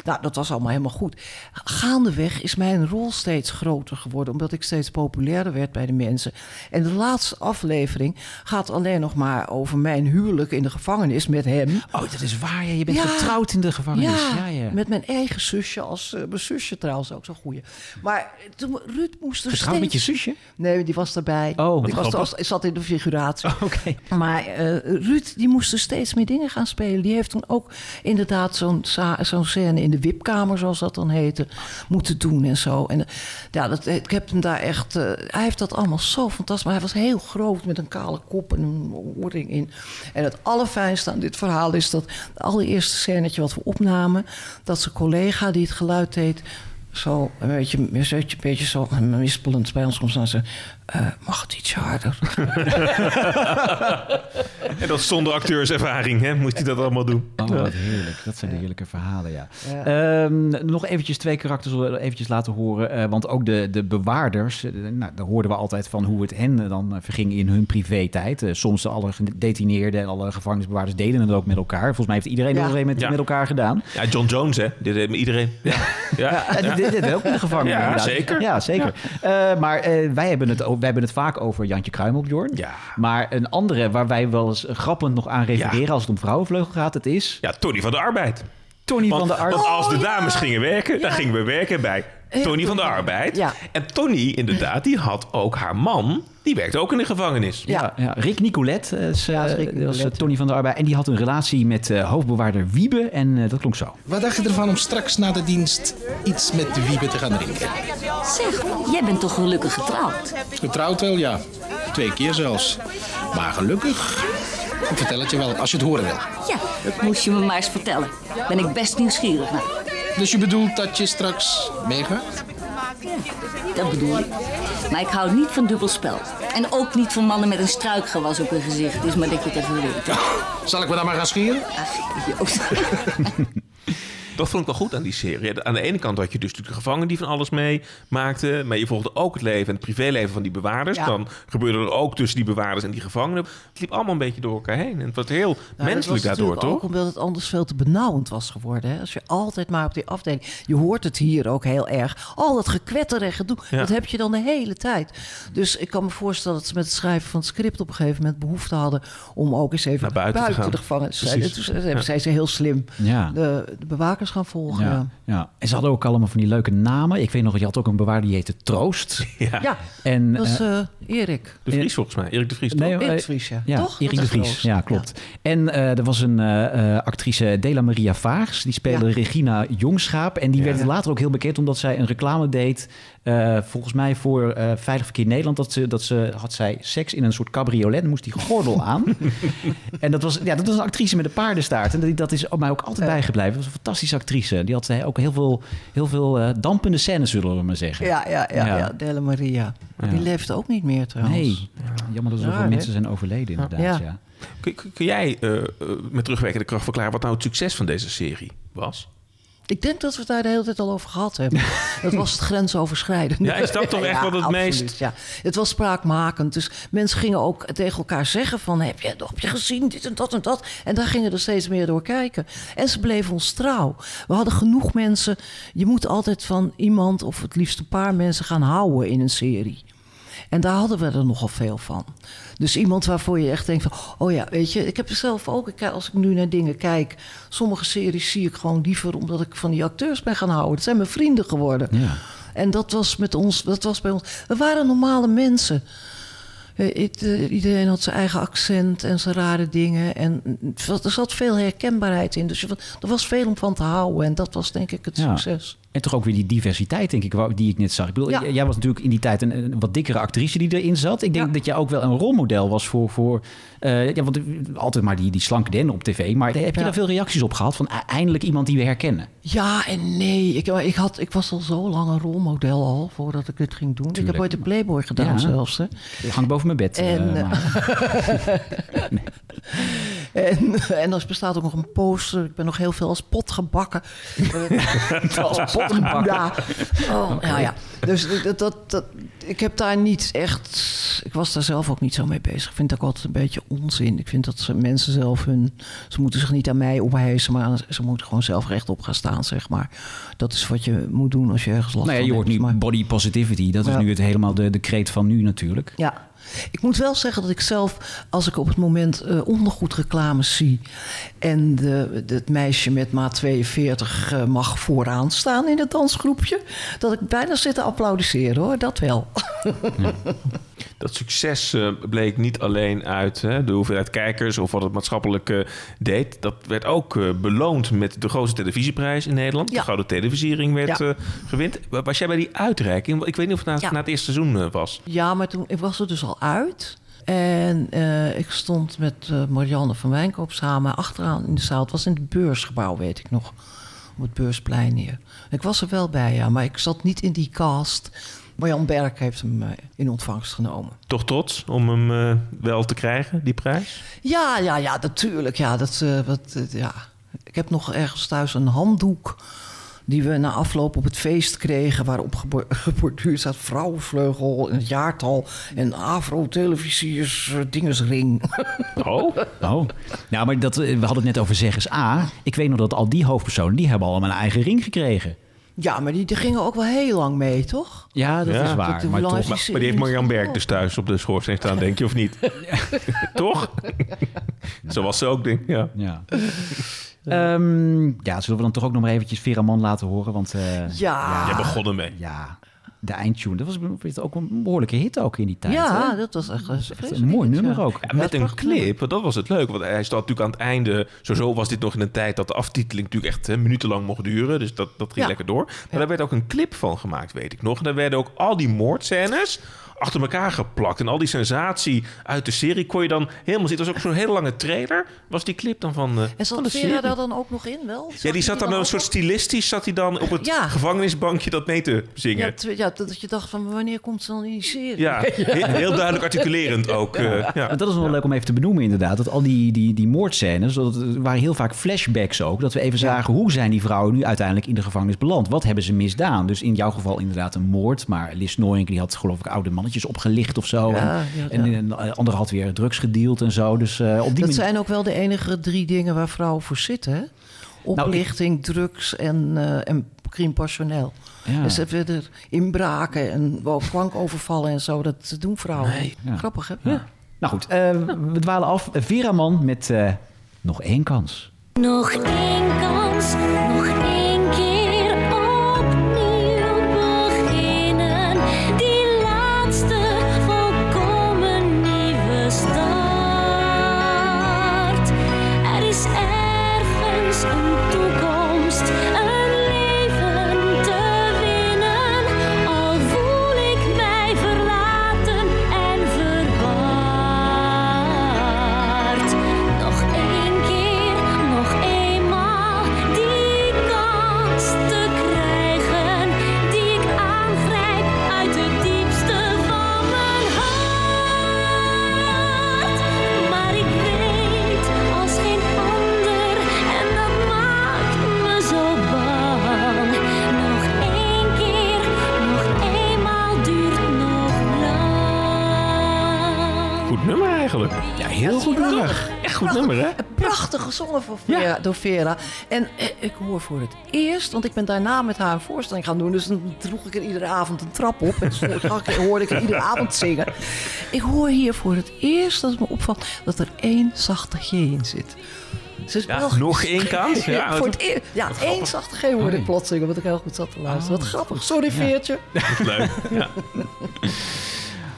nou, dat was allemaal helemaal goed. Gaandeweg is mijn rol steeds groter geworden... omdat ik steeds populairder werd bij de mensen. En de laatste aflevering gaat alleen nog maar over mijn huwelijk in de gevangenis met hem. Oh, dat is waar. Ja. Je bent Ja. getrouwd in de gevangenis. Ja, Ja, ja. met mijn eigen zusje als... mijn zusje trouwens ook zo'n goeie. Maar toen, Ruud moest er Getrouwd met je steeds- zusje? Nee, die was erbij. Oh, die was, was, zat in de figuratie. Oké. Maar eh, Ruud, die moest er steeds meer dingen gaan spelen. Die heeft toen ook inderdaad zo'n scène in de wipkamer, zoals dat dan heette, moeten doen en zo. En ja, dat, ik heb hem daar echt... eh, hij heeft dat allemaal zo fantastisch. Maar hij was heel groot met een kale kop en een oorring in. En het allerfijnste aan dit verhaal is dat... het allereerste scènetje wat we opnamen... dat zijn collega die het geluid deed... zo een beetje, een beetje, een beetje zo mispelend bij ons komt staan zei... eh, mag het iets harder? En dat zonder acteurservaring, hè? Moest hij dat allemaal doen? Oh, wat heerlijk. Dat zijn de heerlijke verhalen, ja. Ehm, nog eventjes twee karakters eventjes laten horen. eh, want ook de, de bewaarders, eh, nou, daar hoorden we altijd van hoe het hen dan verging in hun privé-tijd. Eh, soms alle gedetineerden en alle gevangenisbewaarders deden het ook met elkaar. Volgens mij heeft iedereen Ja. met, Ja. met elkaar gedaan. Ja, John Jones, hè? Dit deed iedereen. Ja, ja. Ja, dit, dit, dit ook in de gevangenis. Ja, zeker. Ja, zeker. Eh, maar eh, wij, hebben het, ook- wij hebben het vaak over Jantje Kruimelbjorn. Ja. Maar een andere waar wij wel eens grappend nog aan refereren als het om vrouwenvleugel gaat, het is... Ja, Tony van de Arbeid. Tony want, van de Arbeid. Want als de Oh, dames gingen werken, dan gingen we werken bij Tony van de Arbeid. En Tony, inderdaad, die had ook haar man, die werkte ook in de gevangenis. Ja, ja. Rick Nicolet eh, is, eh, Rick dat was eh, Nicolet, Tony van der Arbeid. En die had een relatie met eh, hoofdbewaarder Wiebe. En eh, dat klonk zo. Wat dacht je ervan om straks na de dienst iets met de Wiebe te gaan drinken? Zeg, jij bent toch gelukkig getrouwd? Getrouwd wel, ja. Twee keer zelfs. Maar gelukkig. Ik vertel het je wel, als je het horen wil. Ja, dat moest je me maar eens vertellen. Ben ik best nieuwsgierig naar. Dus je bedoelt dat je straks meegaat? Dat bedoel ik. Maar ik hou niet van dubbelspel. En ook niet van mannen met een struikgewas op hun gezicht. Dus maar dat je het even weet. Zal ik me dan maar gaan scheren? Ach, Joost. Dat vond ik wel goed aan die serie. Aan de ene kant had je dus natuurlijk de gevangenen die van alles mee maakten. Maar je volgde ook het leven en het privéleven van die bewaarders. Ja. Dan gebeurde er ook tussen die bewaarders en die gevangenen. Het liep allemaal een beetje door elkaar heen. En het was heel Nou, menselijk was daardoor, toch? Ook omdat het anders veel te benauwend was geworden. Hè? Als je altijd maar op die afdeling... Je hoort het hier ook heel erg. Al dat gekwetter en gedoe, Ja. dat heb je dan de hele tijd. Dus ik kan me voorstellen dat ze met het schrijven van het script... op een gegeven moment behoefte hadden... om ook eens even Naar buiten te gaan. de gevangenis te zijn. Toen zijn- Ja. zijn ze heel slim Ja. de, de bewakers gaan volgen. Ja, Ja. En ze hadden ook allemaal van die leuke namen. Ik weet nog, je had ook een bewaarder die heette Troost. Ja. Ja, En, dat is eh, eh, Erik. De Vries volgens mij. Erik de Vries. Nee, toch? eh, Erik de Vries, ja. Ja, Toch? Erik de Vries. Troost. Ja, klopt. En eh, er was een eh, eh, actrice, Dela Maria Vaags. Die speelde Ja. Regina Jongschaap. En die werd later ook heel bekend omdat zij een reclame deed. Eh, volgens mij voor eh, Veilig Verkeer Nederland. Dat ze, dat ze had zij seks in een soort cabriolet. Moest die gordel aan. en dat was, ja, dat was een actrice met een paardenstaart. En dat, dat is mij ook altijd bijgebleven. Dat was een fantastische actrice. Die had eh, ook heel veel, heel veel eh, dampende scènes, zullen we maar zeggen. Ja, ja, ja, ja. Ja. Della Maria. Ja. Die leeft ook niet meer trouwens. Nee, jammer dat er zoveel mensen zijn overleden inderdaad. Ja. Ja. Kun, kun- jij met terugwerkende kracht verklaren wat nou het succes van deze serie was? Ik denk dat we het daar de hele tijd al over gehad hebben. dat was het grensoverschrijdend. Ja, is dat toch echt wat het absoluut, meest- Ja, het was spraakmakend. Dus mensen gingen ook tegen elkaar zeggen van... heb je, heb je gezien dit en dat en dat? En daar gingen er steeds meer door kijken. En ze bleven ons trouw. We hadden genoeg mensen. Je moet altijd van iemand of het liefst een paar mensen gaan houden in een serie. En daar hadden we er nogal veel van. Dus iemand waarvoor je echt denkt van... oh ja, weet je, ik heb zelf ook... ik- als ik nu naar dingen kijk... sommige series zie ik gewoon liever... omdat ik van die acteurs ben gaan houden. Het zijn mijn vrienden geworden. Ja. En dat was, met ons, dat was bij ons... We waren normale mensen. Eh, eh, iedereen had zijn eigen accent en zijn rare dingen. En er zat veel herkenbaarheid in. Dus je, er was veel om van te houden. En dat was denk ik het Ja. succes. En toch ook weer die diversiteit, denk ik, die ik net zag. Ik bedoel, Ja. jij was natuurlijk in die tijd een, een wat dikkere actrice die erin zat. Ik denk dat jij ook wel een rolmodel was voor... voor eh, ja, want eh, altijd maar die, die slanke den op tv. Maar heb je Ja. daar veel reacties op gehad van e- eindelijk iemand die we herkennen? Ja en nee. Ik, ik, had, ik was al zo lang een rolmodel al voordat ik dit ging doen. Ik heb ooit de Playboy gedaan zelfs. Hè. Die hangt boven mijn bed. En, eh, eh, maar- En, en er bestaat ook nog een poster. Ik ben nog heel veel als pot gebakken. Eh, als pot gebakken. Oh, nou ja. Dus dat, dat, dat, ik heb daar niet echt... Ik was daar zelf ook niet zo mee bezig. Ik vind dat ook altijd een beetje onzin. Ik vind dat ze, mensen zelf hun... Ze moeten zich niet aan mij ophijsen, maar aan- ze moeten gewoon zelf rechtop gaan staan, zeg maar. Dat is wat je moet doen als je ergens last nou ja, van je hoort nu body positivity. Dat is Ja. nu het helemaal de, de kreet van nu natuurlijk. Ja. Ik moet wel zeggen dat ik zelf, als ik op het moment eh ondergoedreclames zie... en de- het meisje met maat 42 eh, mag vooraan staan in het dansgroepje... dat ik bijna zit te applaudisseren, hoor. Dat wel. Dat succes eh, bleek niet alleen uit hè, de hoeveelheid kijkers of wat het maatschappelijk eh, deed. Dat werd ook eh, beloond met de grootste televisieprijs in Nederland. De Gouden Televisiering werd Ja. gewint. Was jij bij die uitreiking? Ik weet niet of het na, Ja. na het eerste seizoen was. Ja, maar toen ik was er dus al uit. En eh, ik stond met Marianne van Wijnkoop samen achteraan in de zaal. Het was in het beursgebouw, weet ik nog. Op het beursplein hier. Ik was er wel bij, ja, maar ik zat niet in die cast. Marjan Berg heeft hem eh, in ontvangst genomen. Toch trots om hem eh, wel te krijgen, die prijs? Ja, ja, ja, natuurlijk. Ja, dat, eh, wat, ja. Ik heb nog ergens thuis een handdoek die we na afloop op het feest kregen... waarop gebo- geborduurd staat vrouwenvleugel in het jaartal... en Afro-televisiers dingesring. Oh? Oh. Nou, maar dat, we hadden het net over zeggens A. Ik weet nog dat al die hoofdpersonen, die hebben allemaal een eigen ring gekregen. Ja, maar die, die gingen ook wel heel lang mee, toch? Ja, dat Ja. is waar. Maar toch, Maar, maar die heeft Marjan Berg dus thuis op de schoorsteen staan, denk je, of niet? Toch? Zo was ze ook, denk ik. Ja. Ja. Ehm, ja, zullen we dan toch ook nog maar eventjes Vera Man laten horen? Want eh, Ja. Jij begon ermee. Ja, de eindtune. Dat was ook een behoorlijke hit ook in die tijd. ja, hè? dat was echt, Dat echt een mooi nummer ook. Ja, met een clip, want dat was het leuk. Want hij staat natuurlijk aan het einde. Sowieso was dit nog in een tijd dat de aftiteling natuurlijk echt hè, minutenlang mocht duren. Dus dat, dat ging Ja. lekker door. Maar daar werd ook een clip van gemaakt, weet ik nog. En daar werden ook al die moordscènes achter elkaar geplakt. En al die sensatie uit de serie kon je dan helemaal zien. Het was ook zo'n hele lange trailer. Was die clip dan van, eh, En van zat de Vera serie. daar dan ook nog in, wel? Ja, die zat dan ook een soort stilistisch zat hij dan op het Ja. gevangenisbankje dat mee te zingen. Ja, ja, dat je dacht van wanneer komt ze dan in die serie? Ja, he- heel duidelijk articulerend ook. eh, ja. En dat is wel leuk om even te benoemen inderdaad. Dat al die, die, die moordscènes, dat het waren heel vaak flashbacks ook. Dat we even zagen hoe zijn die vrouwen nu uiteindelijk in de gevangenis beland. Wat hebben ze misdaan? Dus in jouw geval inderdaad een moord. Maar Lis Nooyenk die had geloof ik oude mannetjes opgelicht of zo. Ja, en, ja, en een ander had weer drugs gedeeld en zo. Dus eh, op die Dat manier... zijn ook wel de enige drie dingen waar vrouwen voor zitten. Hè? Oplichting, drugs en, eh en crime passionnel. Ja. Dus dat verder inbraken en bankovervallen en zo, dat doen vrouwen. Ja. Grappig, hè? Ja. Nou goed, eh, we dwalen af. Vera Man met eh, nog één kans. Nog één kans, nummer. Echt goed nummer, hè? Prachtig gezongen voor Vera, door Vera. En eh, ik hoor voor het eerst, want ik ben daarna met haar een voorstelling gaan doen. Dus dan droeg ik er iedere avond een trap op. En toen ik- hoorde ik er iedere avond zingen. Ik hoor hier voor het eerst dat het me opvalt dat er één zachte G in zit. Ja, wel- nog één kans? Ja, voor het ja, één zachte G hoorde ik plots zingen, wat ik heel goed zat te luisteren. Wat grappig. Sorry, Veertje. Leuk. Ja.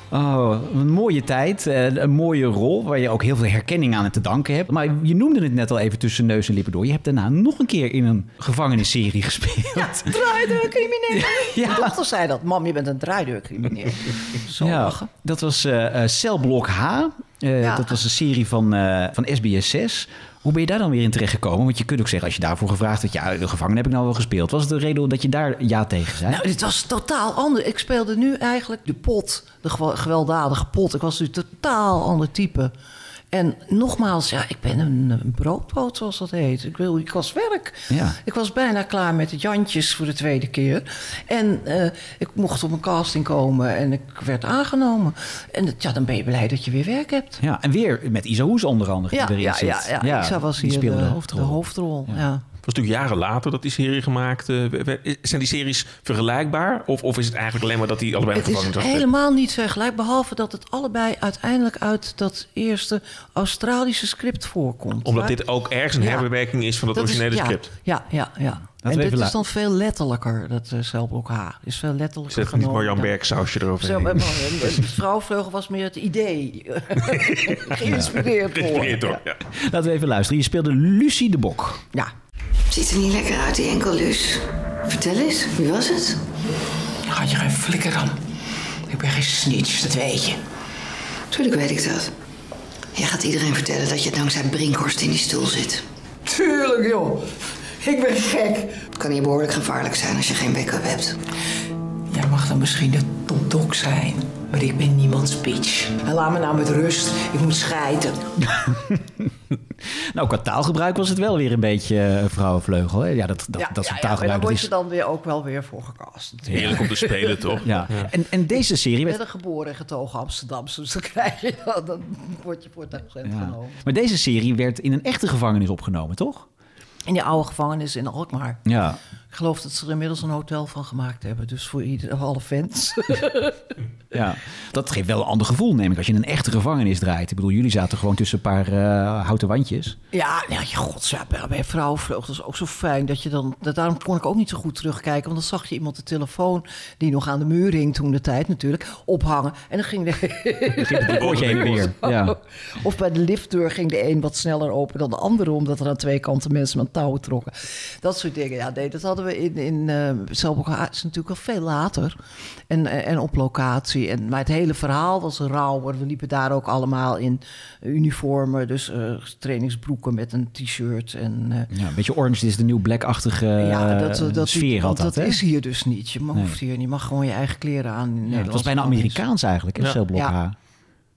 Oh, een mooie tijd, eh, een mooie rol waar je ook heel veel herkenning aan te danken hebt. Maar je noemde het net al even tussen neus en lippen door. Je hebt daarna nog een keer in een gevangenisserie gespeeld. Draaideurcrimineel. Ja. Mijn dochter zei dat. Mam, je bent een draaideurcrimineel. Zo ja, lachen. dat was eh, Celblok H. Ja. Dat was een serie van, eh, van SBS 6. Hoe ben je daar dan weer in terechtgekomen? Want je kunt ook zeggen, als je daarvoor gevraagd had... ja, de gevangen heb ik nou wel gespeeld. Was het de reden dat je daar ja tegen zei? Nou, dit was totaal anders. Ik speelde nu eigenlijk de pot, de gew- gewelddadige pot. Ik was een totaal ander type. En nogmaals, ja, ik ben een, een broodpoot, zoals dat heet. Ik, wil, ik was werk. Ja. Ik was bijna klaar met de Jantjes voor de tweede keer. En eh, ik mocht op een casting komen en ik werd aangenomen. En ja, dan ben je blij dat je weer werk hebt. Ja, en weer met Isa Hoes onder andere Ja, die erin ja, zit. ja, ja. Isa was hier speelde de- de hoofdrol. de hoofdrol, ja. Het was natuurlijk jaren later dat die serie gemaakt eh, werd. Zijn die series vergelijkbaar? Of, of is het eigenlijk alleen maar dat die allebei Het is helemaal niet vergelijk, behalve dat het allebei uiteindelijk uit dat eerste Australische script voorkomt. Omdat Waar- dit ook ergens een Ja. herbewerking is van het Dat is- originele ja, script. Ja, ja, ja. we en dit is dan veel letterlijker, dat uh, celblok H. Is veel letterlijker Zet er niet genomen Marjan Berg sausje eroverheen. De vrouwvleugel was meer het idee. Geïnspireerd door. Geïnspireerd door, ja. Laten we even luisteren. Je speelde Lucie de Bok. Ja. Ziet er niet lekker uit, die enkelus. Vertel eens, wie was het? Had je geen flikker aan. Ik ben geen snitch, dat weet je. Tuurlijk weet ik dat. Jij gaat iedereen vertellen dat je dankzij Brinkhorst in die stoel zit. Tuurlijk, joh. Ik ben gek. Het kan hier behoorlijk gevaarlijk zijn als je geen backup hebt. Jij mag dan misschien de topdok zijn, maar ik ben niemands bitch. En laat me nou met rust. Ik moet scheiden. Nou, qua taalgebruik was het wel weer een beetje eh, vrouwenvleugel. Hè? Ja, dat, dat, Ja, dat ja, soort ja, maar taalgebruik. daar dat word is... je dan weer ook wel weer voor gecast. natuurlijk. Heerlijk om te spelen, toch? Ja. En, en deze serie Ik werd... ben een geboren en getogen Amsterdamse, dus dan krijg je dan, dan word je voor het accent Ja. genomen. Maar deze serie werd in een echte gevangenis opgenomen, toch? In die oude gevangenis in Alkmaar. Ja. Ik geloof dat ze er inmiddels een hotel van gemaakt hebben. Dus voor ieder, alle fans. ja. Dat geeft wel een ander gevoel, neem ik, als je in een echte gevangenis draait. Ik bedoel, jullie zaten gewoon tussen een paar eh, houten wandjes. Ja, nou, je god, ja, bij- bij vrouwenvleugel is ook zo fijn dat je dan... Dat, daarom kon ik ook niet zo goed terugkijken. Want dan zag je iemand de telefoon, die nog aan de muur hing toen de tijd natuurlijk, ophangen. En dan ging de... Dan ging het heen en weer. Ja. Of bij de liftdeur ging de een wat sneller open dan de andere... omdat er aan twee kanten mensen met touwen trokken. Dat soort dingen. Ja, nee, dat hadden we in, in uh, Zelbroek is natuurlijk al veel later. En, en, en op locatie. En, maar het hele verhaal was rauwer. We liepen daar ook allemaal in uniformen. Dus uh, trainingsbroeken met een t-shirt. En, uh, ja, een beetje Orange is de New Black-achtige ja, dat, dat, sfeer had dat. is hier dus niet. Je mag, nee. hoeft hier, je mag gewoon je eigen kleren aan. In ja, het was bijna Amerikaans eigenlijk, hè, ja.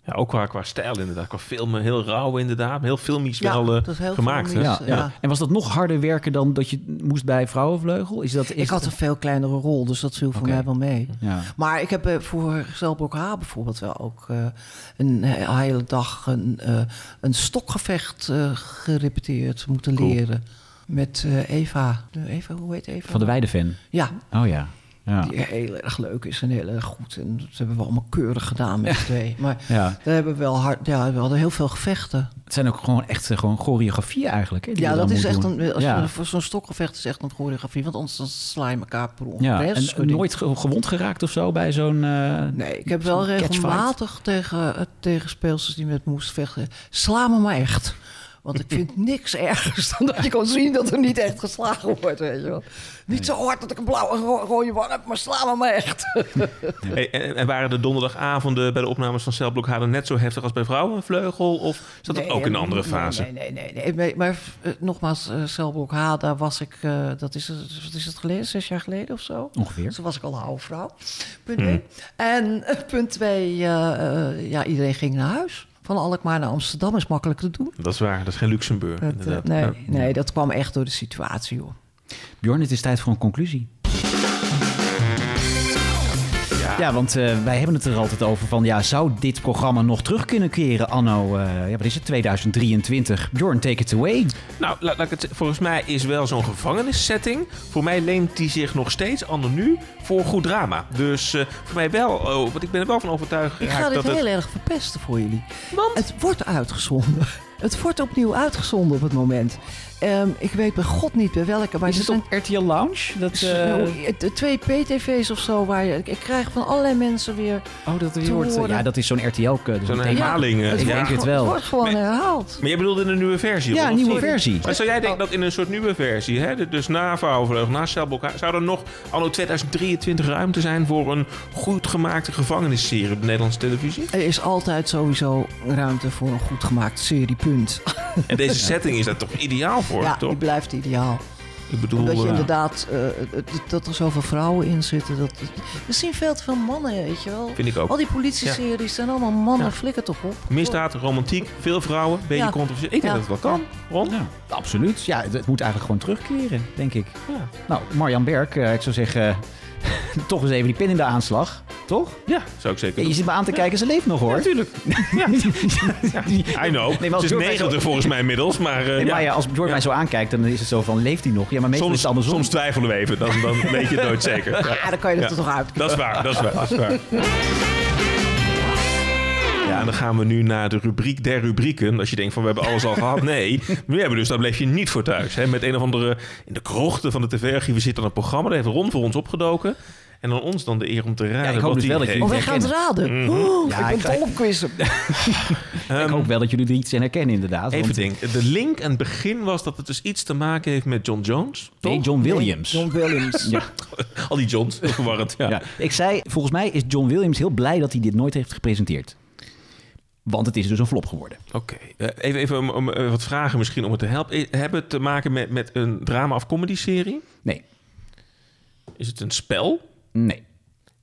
Ja. Ook qua, qua stijl inderdaad. Qua filmen, heel rauw inderdaad. Heel filmisch ja, wel uh, heel gemaakt. Filmisch, ja, ja. En was dat nog harder werken dan dat je moest bij Vrouwenvleugel? Is dat, is ik had een veel kleinere rol, dus dat viel voor okay. mij wel mee. Ja. Maar ik heb uh, voor Zelblok H bijvoorbeeld wel ook uh, een hele dag een, uh, een stokgevecht gerepeteerd moeten cool. leren. Met Eva. Eva. Hoe heet Eva? Van de Weideven? Ja. Oh ja. Ja. Die heel erg leuk is en heel erg goed. En dat hebben we allemaal keurig gedaan met twee. Maar ja. daar hebben we wel hard. Ja, we hadden heel veel gevechten. Het zijn ook gewoon echt gewoon choreografie eigenlijk. Hè, ja, dat is echt een. Als ja. je voor zo'n stokgevecht is echt een choreografie. Want anders dan sla je elkaar per. Ja, en nooit gewond geraakt of zo bij zo'n. Uh, nee, ik heb wel regelmatig tegen, uh, tegen speelsters die met moesten vechten. Sla me maar echt. Want ik vind niks ergers dan dat je kan zien dat er niet echt geslagen wordt. Weet je wel. Niet zo hard dat ik een blauwe ro rode wang heb, maar sla me maar echt. Hey, en, en, waren de donderdagavonden bij de opnames van Celblok H net zo heftig als bij Vrouwenvleugel? Of zat dat nee, ook in een andere fase? Nee, nee, nee. nee. nee. Maar uh, nogmaals, uh, Celblok H, daar was ik, uh, dat is, wat is het geleden? Zes jaar geleden of zo? Ongeveer. Dus was ik al een oude vrouw. Punt hmm. En punt twee, ja, iedereen ging naar huis van Alkmaar naar Amsterdam is makkelijk te doen. Dat is waar, dat is geen Luxemburg. Dat, uh, nee, ja. nee, dat kwam echt door de situatie, hoor. Bjorn, het is tijd voor een conclusie. Ja, want uh, wij hebben het er altijd over van... Ja, zou dit programma nog terug kunnen keren anno... Uh, ja, wat is het? 2023. Bjorn, take it away. Nou, laat, laat ik het, volgens mij is wel zo'n gevangenissetting... Voor mij leent die zich nog steeds anno nu voor goed drama. Dus uh, voor mij wel... Oh, want ik ben er wel van overtuigd Ik ga dit dat heel het... erg verpesten voor jullie. Want? Het wordt uitgezonden. Het wordt opnieuw uitgezonden op het moment. Ehm, ik weet bij god niet bij welke. Maar Is het op RTL Lounge? Dat, eh, de twee PTV's of zo. Waar je, ik, ik krijg van allerlei mensen weer. Oh, dat weer wordt, horen. ja, dat is zo'n RTL. eh, dus Zo'n een herhaling, eh, Ik ja. denk het Het wel. wordt gewoon herhaald. Maar jij bedoelde in een nieuwe versie? Ja, een nieuwe niet? versie. Maar zou jij denken dat in een soort nieuwe versie, hè, dus na Vrouwenvleugel, na Celblok, zou er nog anno 2023 ruimte zijn voor een goed gemaakte gevangenisserie op de Nederlandse televisie? Er is altijd sowieso ruimte voor een goed gemaakte serie, punt. En deze setting is daar toch ideaal voor, ja, toch? die blijft ideaal. Ik bedoel, Omdat je eh, inderdaad, eh, het- dat er zoveel vrouwen in zitten. Dat, er zien veel te veel mannen, weet je wel. Vind ik ook. Al die politieseries zijn allemaal mannen, Ja. flikker toch op. misdaad, romantiek, veel vrouwen, beetje Ja. controversieel. Ik denk Ja. dat het wel kan, Ron. Ja, absoluut. Ja, het, moet eigenlijk gewoon terugkeren, denk ik. Nou, Marjan Berk, eh, ik zou zeggen, toch eens even die pin in de aanslag. Toch? Ja, zou ik zeker Je doen. zit me aan te kijken, ze leeft nog hoor. Natuurlijk. I know. Nee, maar als het is George mij 90 zo- volgens mij inmiddels, maar... eh, Nee, ja. maar ja, als George mij zo aankijkt, dan is het zo van, leeft hij nog? Ja, maar meestal is Soms, het andersom. soms twijfelen we even, dan, dan weet je het nooit zeker. Ja, dan kan je er toch uit. Dat is waar, dat is waar, dat is waar. Ja, en dan gaan we nu naar de rubriek der rubrieken. Als je denkt van, we hebben alles al gehad. Nee, we hebben dus, daar bleef je niet voor thuis. Hè? Met een of andere, in de krochten van de tv-archieven zit dan een programma. Daar heeft Ron voor ons opgedoken. En dan ons dan de eer om te raden ik hoop wat dus die wel dat heet. jullie Oh, wij gaan het raden. Mhm. Oeh, Ja, ik ben ik dol op quizzen. ik hoop wel dat jullie er iets in herkennen inderdaad. Even want- denken. De link aan het begin was dat het dus iets te maken heeft met John Jones. Nee? John Williams. John Williams. Ja. Al die Johns, verwarrend. Ja. Ja. Ik zei, volgens mij is John Williams heel blij dat hij dit nooit heeft gepresenteerd. Want het is dus een flop geworden. Oké, Eh, even, even om, om, eh, wat vragen misschien om het te helpen. Eh, Hebben het te maken met, met een drama- of comedy-serie? Nee. Is het een spel? Nee.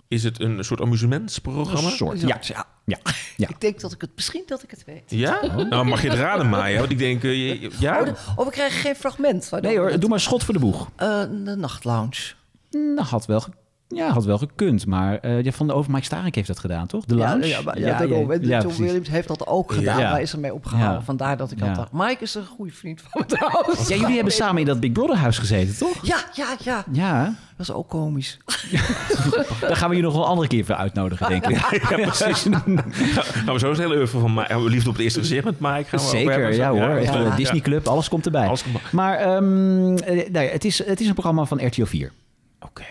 Is het een soort amusementsprogramma? Een soort, ja. Ja. ja. ja. Ik denk dat ik het misschien dat ik het weet. Ja? Nou, mag je het raden, Maya? Want ik denk, eh, je- je- ja? Oh, de- oh, we krijgen geen fragment. waardoor Nee hoor, het- doe maar schot voor de boeg. Eh, de nachtlounge. Nou, had wel, ja, had wel gekund. Maar eh, ja, Van de Over Mike Starink heeft dat gedaan, toch? De Ja, lounge? ja, maar, ja, ja, John precies. Williams heeft dat ook gedaan. Ja. Hij is ermee opgehouden. Ja. Vandaar dat ik Ja. dat dacht. Mike is een goede vriend van me trouwens. Ja, jullie hebben samen in dat Big Brother huis gezeten, toch? Ja, ja, ja. Ja? Dat is ook komisch. daar gaan we je nog wel een andere keer voor uitnodigen, denk ik. Ja, precies. gaan we zo eens hele oeuvre van Mike, liefde op het eerste gezicht met Mike gaan we ook Zeker, ja hoor. Ja. eh, Disney Club, alles komt erbij. Alles komt- Maar ehm, eh, nee, het, is, het is een programma van RTL 4. Oké.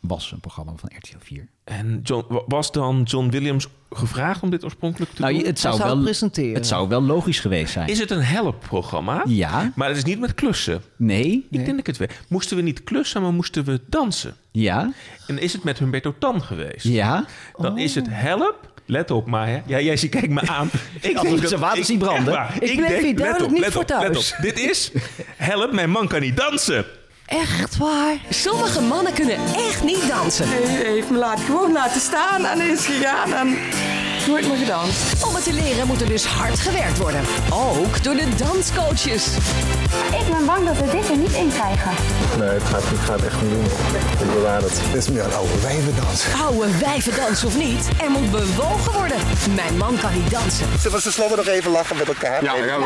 Was een programma van RTL 4. En John, wa- was dan John Williams gevraagd om dit oorspronkelijk te Nou, doen? het zou, wel, presenteren. het zou wel logisch geweest zijn. Is het een helpprogramma? Ja. Maar het is niet met klussen. Nee. Ik denk dat ik het weet. Moesten we niet klussen, maar moesten we dansen? Ja. En is het met Humberto Tan geweest? Ja. Dan is het help. Let op, Maya. Ja, jij ziet, kijk me aan. Ik had denk zijn water zien branden. Ik bleef hier let duidelijk op, niet let voor op, let thuis. op. Dit is help, mijn man kan niet dansen. Echt waar? Sommige mannen kunnen echt niet dansen. Hij heeft me laat, gewoon laten staan en is gegaan en nooit meer gedanst. Om het te leren moet er dus hard gewerkt worden. Ook door de danscoaches. Ik ben bang dat we dit er niet in krijgen. Nee, het gaat, ik ga het echt niet doen. Ik bewaar het. Dit is meer een oude wijvendans. Oude wijvendans of niet, er moet bewogen worden. Mijn man kan niet dansen. Zullen we tenslotte nog even lachen met elkaar? Ja, ja,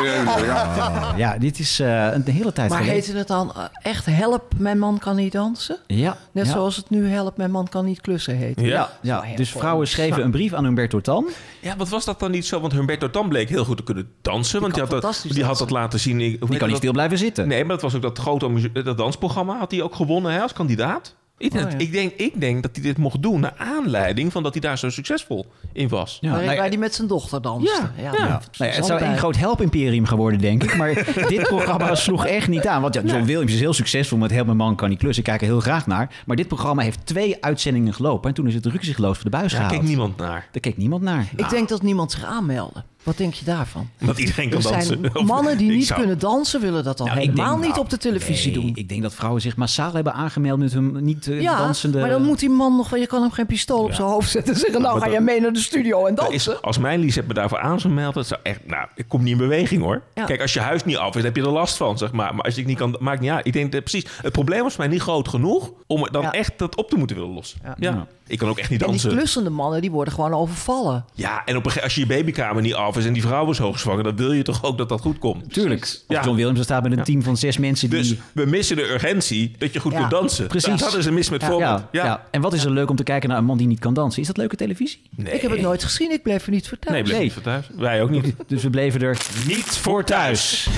ja. Ja, dit is eh, een hele tijd Maar geleden. heette het dan eh, echt Help, mijn man kan niet dansen? Ja. Net ja. zoals het nu Help, mijn man kan niet klussen heet. Ja, ja. dus vrouwen schreven een brief aan Humberto Tan. Ja, wat was dat dan niet zo? Want Humberto Tan bleek heel goed te kunnen dansen. want die, had dat, die had dat laten zien. Ik- hoe Die kan niet stil blijven zitten. Nee, maar dat was ook dat grote dat dansprogramma. Had hij ook gewonnen hè, als kandidaat. Ik denk, Oh, ja. ik, denk, ik denk dat hij dit mocht doen naar aanleiding van dat hij daar zo succesvol in was. Ja, waar, waar die met zijn dochter danste. Ja, ja. ja, het zou een groot help-imperium geworden, denk ik. Maar dit programma sloeg echt niet aan. Want ja, John Williams is heel succesvol met Help mijn man kan niet klussen. Ik kijk er heel graag naar. Maar dit programma heeft twee uitzendingen gelopen. En toen is het rukzichtloos voor de buis Daar gehaald. keek niemand naar. Daar keek niemand naar. Ik denk dat niemand zich aanmeldde. Wat denk je daarvan? Dat iedereen kan er dansen. mannen die ik niet zou- kunnen dansen, willen dat dan Nou, ik helemaal denk, niet nou, op de televisie nee, doen. Ik denk dat vrouwen zich massaal hebben aangemeld met hun niet eh, Ja, dansende... maar dan moet die man nog wel... Je kan hem geen pistool op zijn hoofd zetten en zeggen... nou, ga je mee naar de studio en Dat dansen. is, als mijn Lies me daarvoor aan zou melden, dat zou echt, nou, ik kom niet in beweging hoor. Ja. Kijk, als je huis niet af is, heb je er last van, zeg maar. Maar als je het niet kan, maakt niet uit. Ik denk dat precies, het probleem was voor mij niet groot genoeg om dan Ja. echt dat op te moeten willen lossen. Ja. Ja. Ik kan ook echt niet En die dansen. klussende mannen, die worden gewoon overvallen. Ja, en op een, als je je babykamer niet af af is en die vrouw is hoogzwanger, dan wil je toch ook dat dat goed komt. Tuurlijk. Als John Williams er staat met een team van zes mensen die... Dus we missen de urgentie dat je goed Ja, kunt dansen. precies. Dat is een mis met Ja, voorbeeld. ja, ja. En wat is er leuk om te kijken naar een man die niet kan dansen? Is dat leuke televisie? Nee. Ik heb het nooit gezien, ik bleef er niet voor thuis. Nee, bleef niet voor thuis. Wij ook niet. Dus we bleven er niet voor thuis.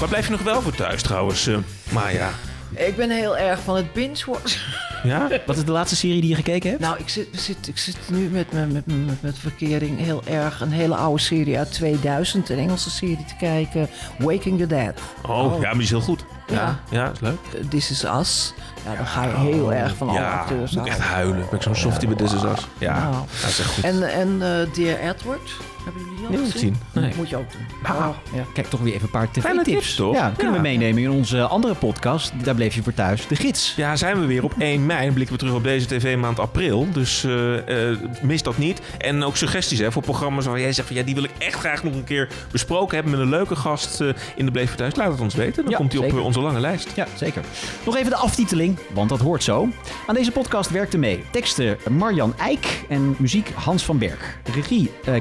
Waar blijf je nog wel voor thuis trouwens, eh, Maya? Ik ben heel erg van het binge-watchen. Ja? Wat is de laatste serie die je gekeken hebt? Nou, ik zit, zit, ik zit nu met, met, met, met, met verkering heel erg een hele oude serie uit 2000, een Engelse serie te kijken, Waking the Dead. Oh, ja, maar die is heel goed. Ja, Ja. ja, is leuk. Uh, This is Us. Ja, dan ga je heel erg van alle ja, acteurs moet ik echt huilen. Ben ik zo'n softie bij This Is Us. Ja, Nou. dat is echt goed. En, en eh, Dear Edward, hebben jullie die al Nee, gezien? niet gezien. Nee. Moet je ook doen. Nou, Oh, ja. Kijk, toch weer even een paar Fijne tv-tips. tips, toch? Ja, kunnen Ja. we meenemen in onze andere podcast. Daar bleef je voor thuis. De gids. Ja, zijn we weer op 1 mei. Dan blikken we terug op deze tv-maand april. Dus eh, eh, mis dat niet. En ook suggesties hè, voor programma's waar jij zegt van ja, die wil ik echt graag nog een keer besproken hebben met een leuke gast eh, in de Bleef voor Thuis. Laat het ons weten. Dan Ja, komt hij op zeker. onze lange lijst. Ja, zeker. Nog even de aftiteling, want dat hoort zo. Aan deze podcast werkte mee teksten Marjan Eijk en muziek Hans van Berg. Regie eh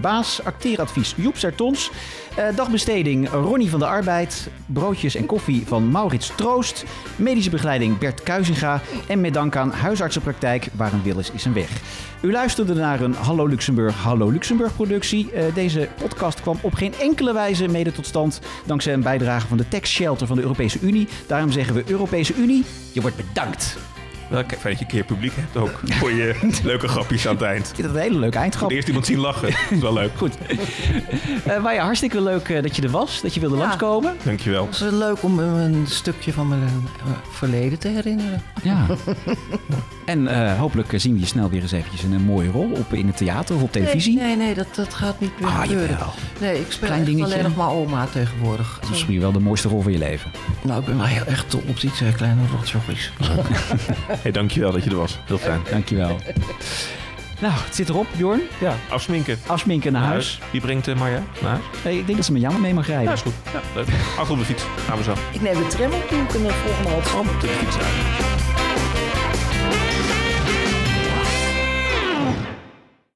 Verbaas, acteeradvies Joep Sertons. eh, dagbesteding Ronnie van de Arbeid. Broodjes en koffie van Maurits Troost. Medische begeleiding Bert Kuizinga. En met dank aan huisartsenpraktijk Waar een is, is een weg. U luisterde naar een Hallo Luxemburg, Hallo Luxemburg productie. Eh, deze podcast kwam op geen enkele wijze mede tot stand dankzij een bijdrage van de Tax Shelter van de Europese Unie. Daarom zeggen we Europese Unie, je wordt bedankt. Wel, kijk, fijn dat je een keer publiek hebt ook. Voor je leuke grapjes aan het eind. Ik vind dat een hele leuke eindgrap. Eerst iemand zien lachen. Dat is wel leuk. Goed. Eh maar ja, hartstikke leuk eh, dat je er was, dat je wilde langskomen. Dankjewel. Het is leuk om me een stukje van mijn eh, verleden te herinneren. Ja. En eh, hopelijk zien we je snel weer eens eventjes in een mooie rol op, in het theater of op televisie. Nee, nee, nee dat, dat gaat niet meer Ah, gebeuren. jawel. Nee, ik speel Klein echt dingetje. alleen nog maar oma tegenwoordig. Dat is misschien wel de mooiste rol van je leven. Nou, ik ben wel heel erg dol op die twee kleine rotjochies. Hey, dankjewel dat je er was. Heel fijn. Dankjewel. Nou, het zit erop, Bjorn. Ja, afsminken. Afsminken naar huis. Wie brengt uh, Marja naar huis? Ik denk dat ze met jou mee mag rijden. Ja, is goed. Ja, leuk. Achter op de fiets. Gaan we zo. Ik neem de tram op, en de volgende halt. Op de fiets uit.